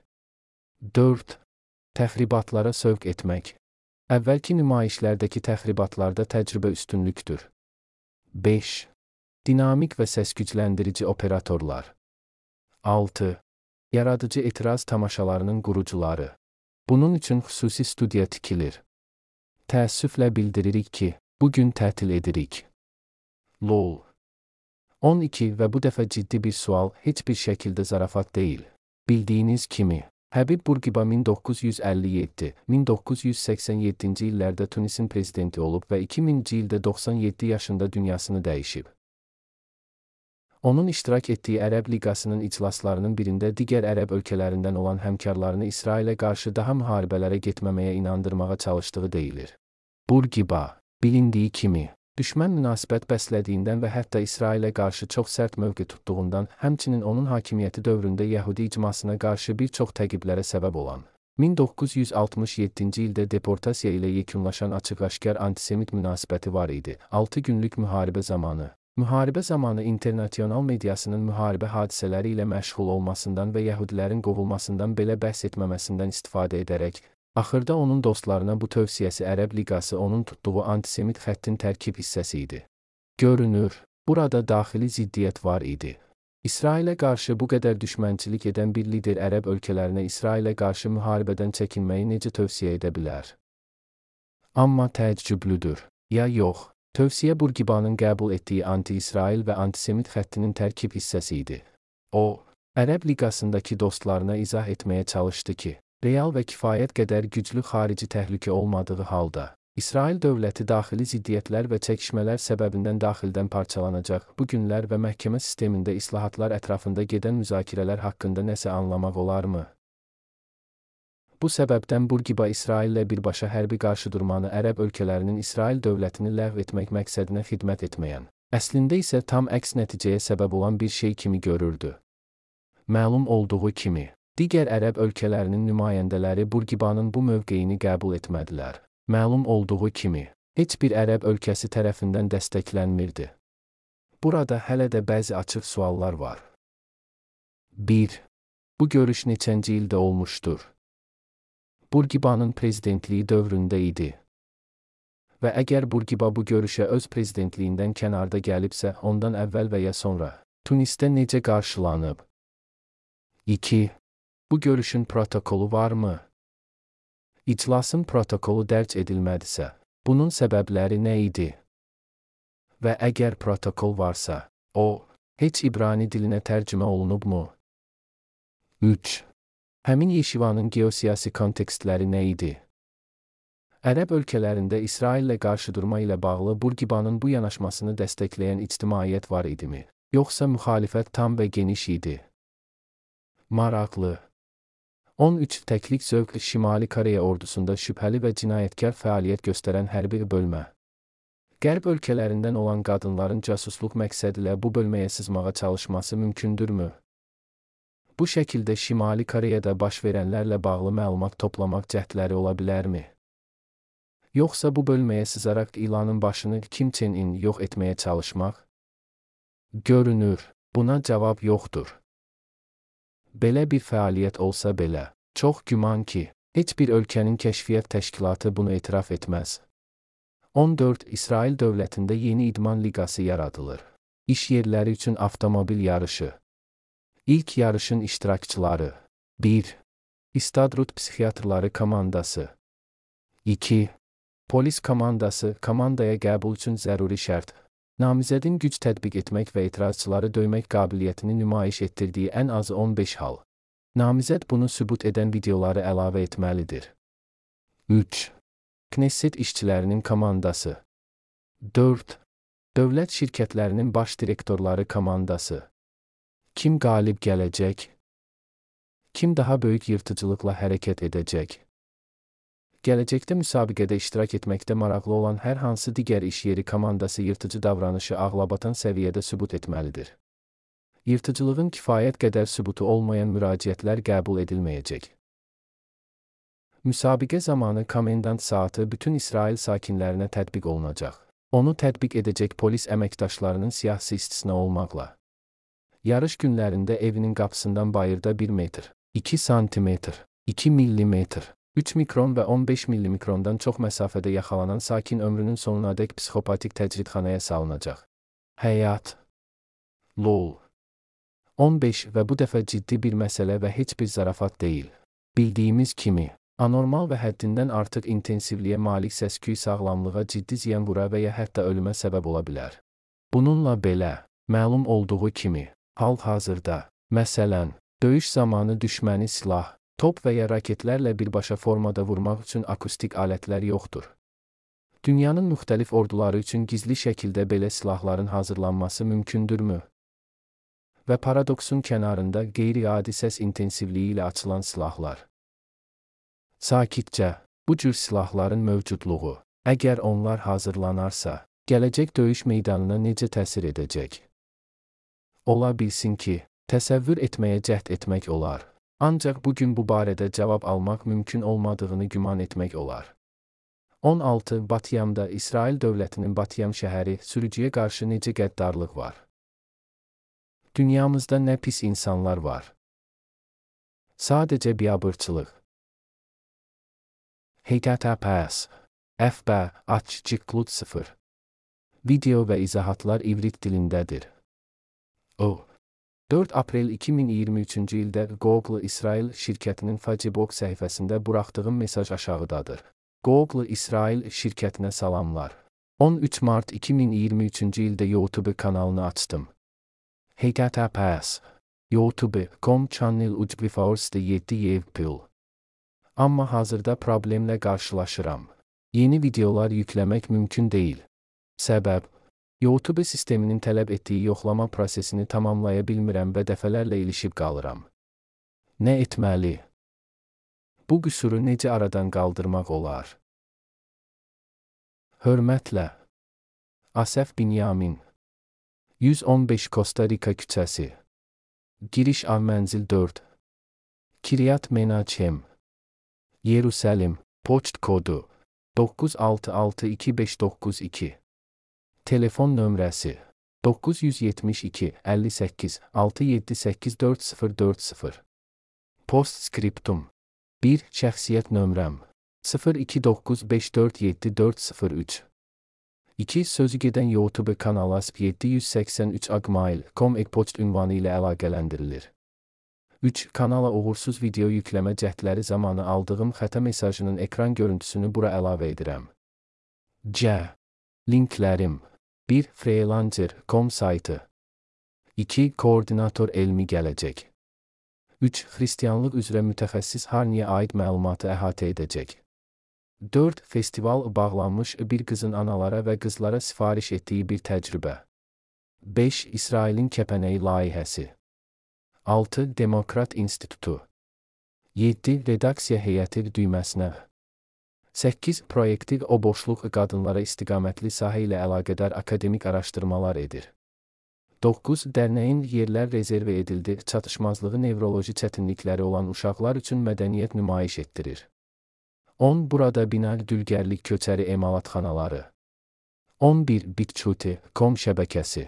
4. Təxribatlara sövq etmək. Əvvəlki nümayişlərdəki təxribatlarda təcrübə üstünlükdür. 5. Dinamik və səs-gücləndirici operatorlar. 6. Yaradıcı etiraz tamaşalarının qurucuları. Bunun üçün xüsusi studiya tikilir. Təəssüflə bildiririk ki, bu gün tətil edirik. LOL 12 və bu dəfə ciddi bir sual, heç bir şəkildə zarafat deyil. Bildiyiniz kimi, Həbib Burqiba 1957-1987-ci illərdə Tunisin prezidenti olub və 2000-ci ildə 97 yaşında dünyasını dəyişib. Onun iştirak etdiyi Ərəb Liqasının iclaslarının birində digər ərəb ölkələrindən olan həmkarlarını İsrailə qarşı daha müharibələrə getməməyə inandırmağa çalışdığı deyilir. Burqiba, bilindiyi kimi, düşmən münasibət bəslədiyindən və hətta İsrailə qarşı çox sərt mövqe tutduğundan, həmçinin onun hakimiyyəti dövründə Yəhudi icmasına qarşı bir çox təqiblərə səbəb olan 1967-ci ildə deportasiya ilə yekunlaşan açıq-aşkar antisemit münasibəti var idi. 6 günlük müharibə zamanı Müharibə zamanı internasional mediasının müharibə hadisələri ilə məşğul olmasından və yəhudilərin qovulmasından belə bəhs etməməsindən istifadə edərək, axırda onun dostlarına bu tövsiyəsi Ərəb Liqası onun tutduğu antisemit xəttin tərkib hissəsi idi. Görünür, burada daxili ziddiyyət var idi. İsrailə qarşı bu qədər düşmənçilik edən bir lider ərəb ölkələrinə İsrailə qarşı müharibədən çəkinməyi necə tövsiyə edə bilər? Amma təəccüblüdür. Ya yox, Tövsiyə Burqibanın qəbul etdiyi anti-İsrail və antisemit xəttinin tərkib hissəsi idi. O, Ərəb Liqasındakı dostlarına izah etməyə çalışdı ki, real və kifayət qədər güclü xarici təhlükə olmadığı halda, İsrail dövləti daxili ziddiyyətlər və çəkişmələr səbəbindən daxildən parçalanacaq. Bu günlər və məhkəmə sistemində islahatlar ətrafında gedən müzakirələr haqqında nəsə anlamaq olarmı? Bu səbəbdən Burqiba İsraillə birbaşa hərbi qarşıdurmanı ərəb ölkələrinin İsrail dövlətini ləğv etmək məqsədinə xidmət etməyən, əslində isə tam əks nəticəyə səbəb olan bir şey kimi görürdü. Məlum olduğu kimi, digər ərəb ölkələrinin nümayəndələri Burqibanın bu mövqeyini qəbul etmədilər. Məlum olduğu kimi, heç bir ərəb ölkəsi tərəfindən dəstəklənmirdi. Burada hələ də bəzi açıq suallar var. 1. Bu görüş neçənci ildə olmuşdur? Burqibanın prezidentliyi dövründə idi. Və əgər Burqiba bu görüşə öz prezidentliyindən kənarda gəlibsə, ondan əvvəl və ya sonra Tunisdə necə qarşılanıb? 2. Bu görüşün protokolu varmı? İclasın protokolu dərc edilmədisə, bunun səbəbləri nə idi? Və əgər protokol varsa, o, heç İbrani dilinə tərcümə olunubmu? 3. Həmin Yeşivanın geosiyasi kontekstləri nə idi? Ərəb ölkələrində İsraillə qarşıdurma ilə bağlı Burqibanın bu yanaşmasını dəstəkləyən ictimaiyyət var idimi? Yoxsa müxalifət tam və geniş idi? Maraqlı. 13 təklik zövqlü Şimali Koreya ordusunda şübhəli və cinayətkar fəaliyyət göstərən hərbi bölmə. Qərb ölkələrindən olan qadınların casusluq məqsədilə bu bölməyə sızmağa çalışması mümkündürmü? Bu şəkildə Şimali Koreyada baş verənlərlə bağlı məlumat toplamaq cəhdləri ola bilərmi? Yoxsa bu bölməyə sızaraq ilanın başını Kim Chen-in yox etməyə çalışmaq? Görünür, buna cavab yoxdur. Belə bir fəaliyyət olsa belə, çox güman ki, heç bir ölkənin kəşfiyyat təşkilatı bunu etiraf etməz. 14 İsrail dövlətində yeni idman liqası yaradılır. İş yerləri üçün avtomobil yarışı, İlk yarışın iştirakçıları 1. İstadrut Psixiatrları komandası 2. Polis komandası komandaya qəbul üçün zəruri şərt. Namizədin güc tətbiq etmək və etirazçıları döymək qabiliyyətini nümayiş etdirdiyi ən azı 15 hal. Namizəd bunu sübut edən videoları əlavə etməlidir. 3. Knesset işçilərinin komandası 4. Dövlət şirkətlərinin baş direktorları komandası Kim qalib gələcək? Kim daha böyük yırtıcılıqla hərəkət edəcək? Gələcəkdə müsabiqədə iştirak etməkdə maraqlı olan hər hansı digər iş yeri komandası yırtıcı davranışı ağlabatan səviyyədə sübut etməlidir. Yırtıcılığın kifayət qədər sübutu olmayan müraciətlər qəbul edilməyəcək. Müsabiqə zamanı komendant saatı bütün İsrail sakinlərinə tətbiq olunacaq. Onu tətbiq edəcək polis əməkdaşlarının siyasi istisna olmaqla yarış günlərində evinin qapısından bayırda 1 metr, 2 santimetr, 2 millimetr, 3 mikron və 15 millimikrondan çox məsafədə yaxalanan sakin ömrünün sonunadək psixopatik təcridxanaya salınacaq. Həyat. Lol. 15 və bu dəfə ciddi bir məsələ və heç bir zarafat deyil. Bildiyimiz kimi, anormal və həddindən artıq intensivliyə malik səsküy sağlamlığa ciddi ziyan vura və ya hətta ölümə səbəb ola bilər. Bununla belə, Məlum olduğu kimi, hal-hazırda, məsələn, döyüş zamanı düşməni silah, top və ya raketlərlə birbaşa formada vurmaq üçün akustik alətlər yoxdur. Dünyanın müxtəlif orduları üçün gizli şəkildə belə silahların hazırlanması mümkündürmü? Və paradoksun kənarında qeyri-adi səs intensivliyi ilə açılan silahlar. Sakitcə, bu cür silahların mövcudluğu, əgər onlar hazırlanarsa, gələcək döyüş meydanına necə təsir edəcək? Ola bilsin ki, təsəvvür etməyə cəhd etmək olar. Ancaq bu gün bu barədə cavab almaq mümkün olmadığını güman etmək olar. 16 Batyamda İsrail dövlətinin Batyam şəhəri sürücüyə qarşı necə qəddarlıq var? Dünyamızda nə pis insanlar var. Sadəcə biabırçılıq. HTTPS FB açıqlıq 0 Video və izahatlar ivrit dilindədir. O 4 aprel 2023-cü ildə Google İsrail şirkətinin Facebook səhifəsində buraxdığım mesaj aşağıdadır. Google İsrail şirkətinə salamlar. 13 mart 2023-cü ildə YouTube kanalını açdım. HTTPS youtube.com channel ucbiforste 7 yevpil. Amma hazırda problemlə qarşılaşıram. Yeni videolar yükləmək mümkün deyil. Səbəb YouTube sisteminin tələb etdiyi yoxlama prosesini tamamlaya bilmirəm və dəfələrlə ilişib qalıram. Nə etməli? Bu qüsuru necə aradan qaldırmaq olar? Hörmətlə. Asəf Binyamin 115 Costa Rica küçəsi. Giriş av mənzil 4 Kiryat Menachem. Yerusəlim. Poçt kodu. 9662592 Telefon nömrəsi 972 58 6784040 Postscriptum 1. Şəxsiyyət nömrəm 0295474403 2. Sözü gedən YouTube kanalı ASP783 agmail.com e-poçt ünvanı ilə əlaqələndirilir. 3. Kanala uğursuz video yükləmə cəhdləri zamanı aldığım xəta mesajının ekran görüntüsünü bura əlavə edirəm. C. Linklərim 1. Freelancer.com saytı 2. Koordinator elmi gələcək 3. Xristianlıq üzrə mütəxəssis Harniyə aid məlumatı əhatə edəcək. 4. Festival bağlanmış bir qızın analara və qızlara sifariş etdiyi bir təcrübə. 5. İsrailin kəpənəyi layihəsi. 6. Demokrat İnstitutu. 7. Redaksiya heyəti düyməsinə. 8. Proyektiv o boşluq qadınlara istiqamətli sahə ilə əlaqədar akademik araşdırmalar edir. 9. Dərnəyin yerlər rezerv edildi, çatışmazlığı nevroloji çətinlikləri olan uşaqlar üçün mədəniyyət nümayiş etdirir. 10. Burada bina dülgərlik köçəri emalatxanaları. 11. Bitçuti, kom şəbəkəsi.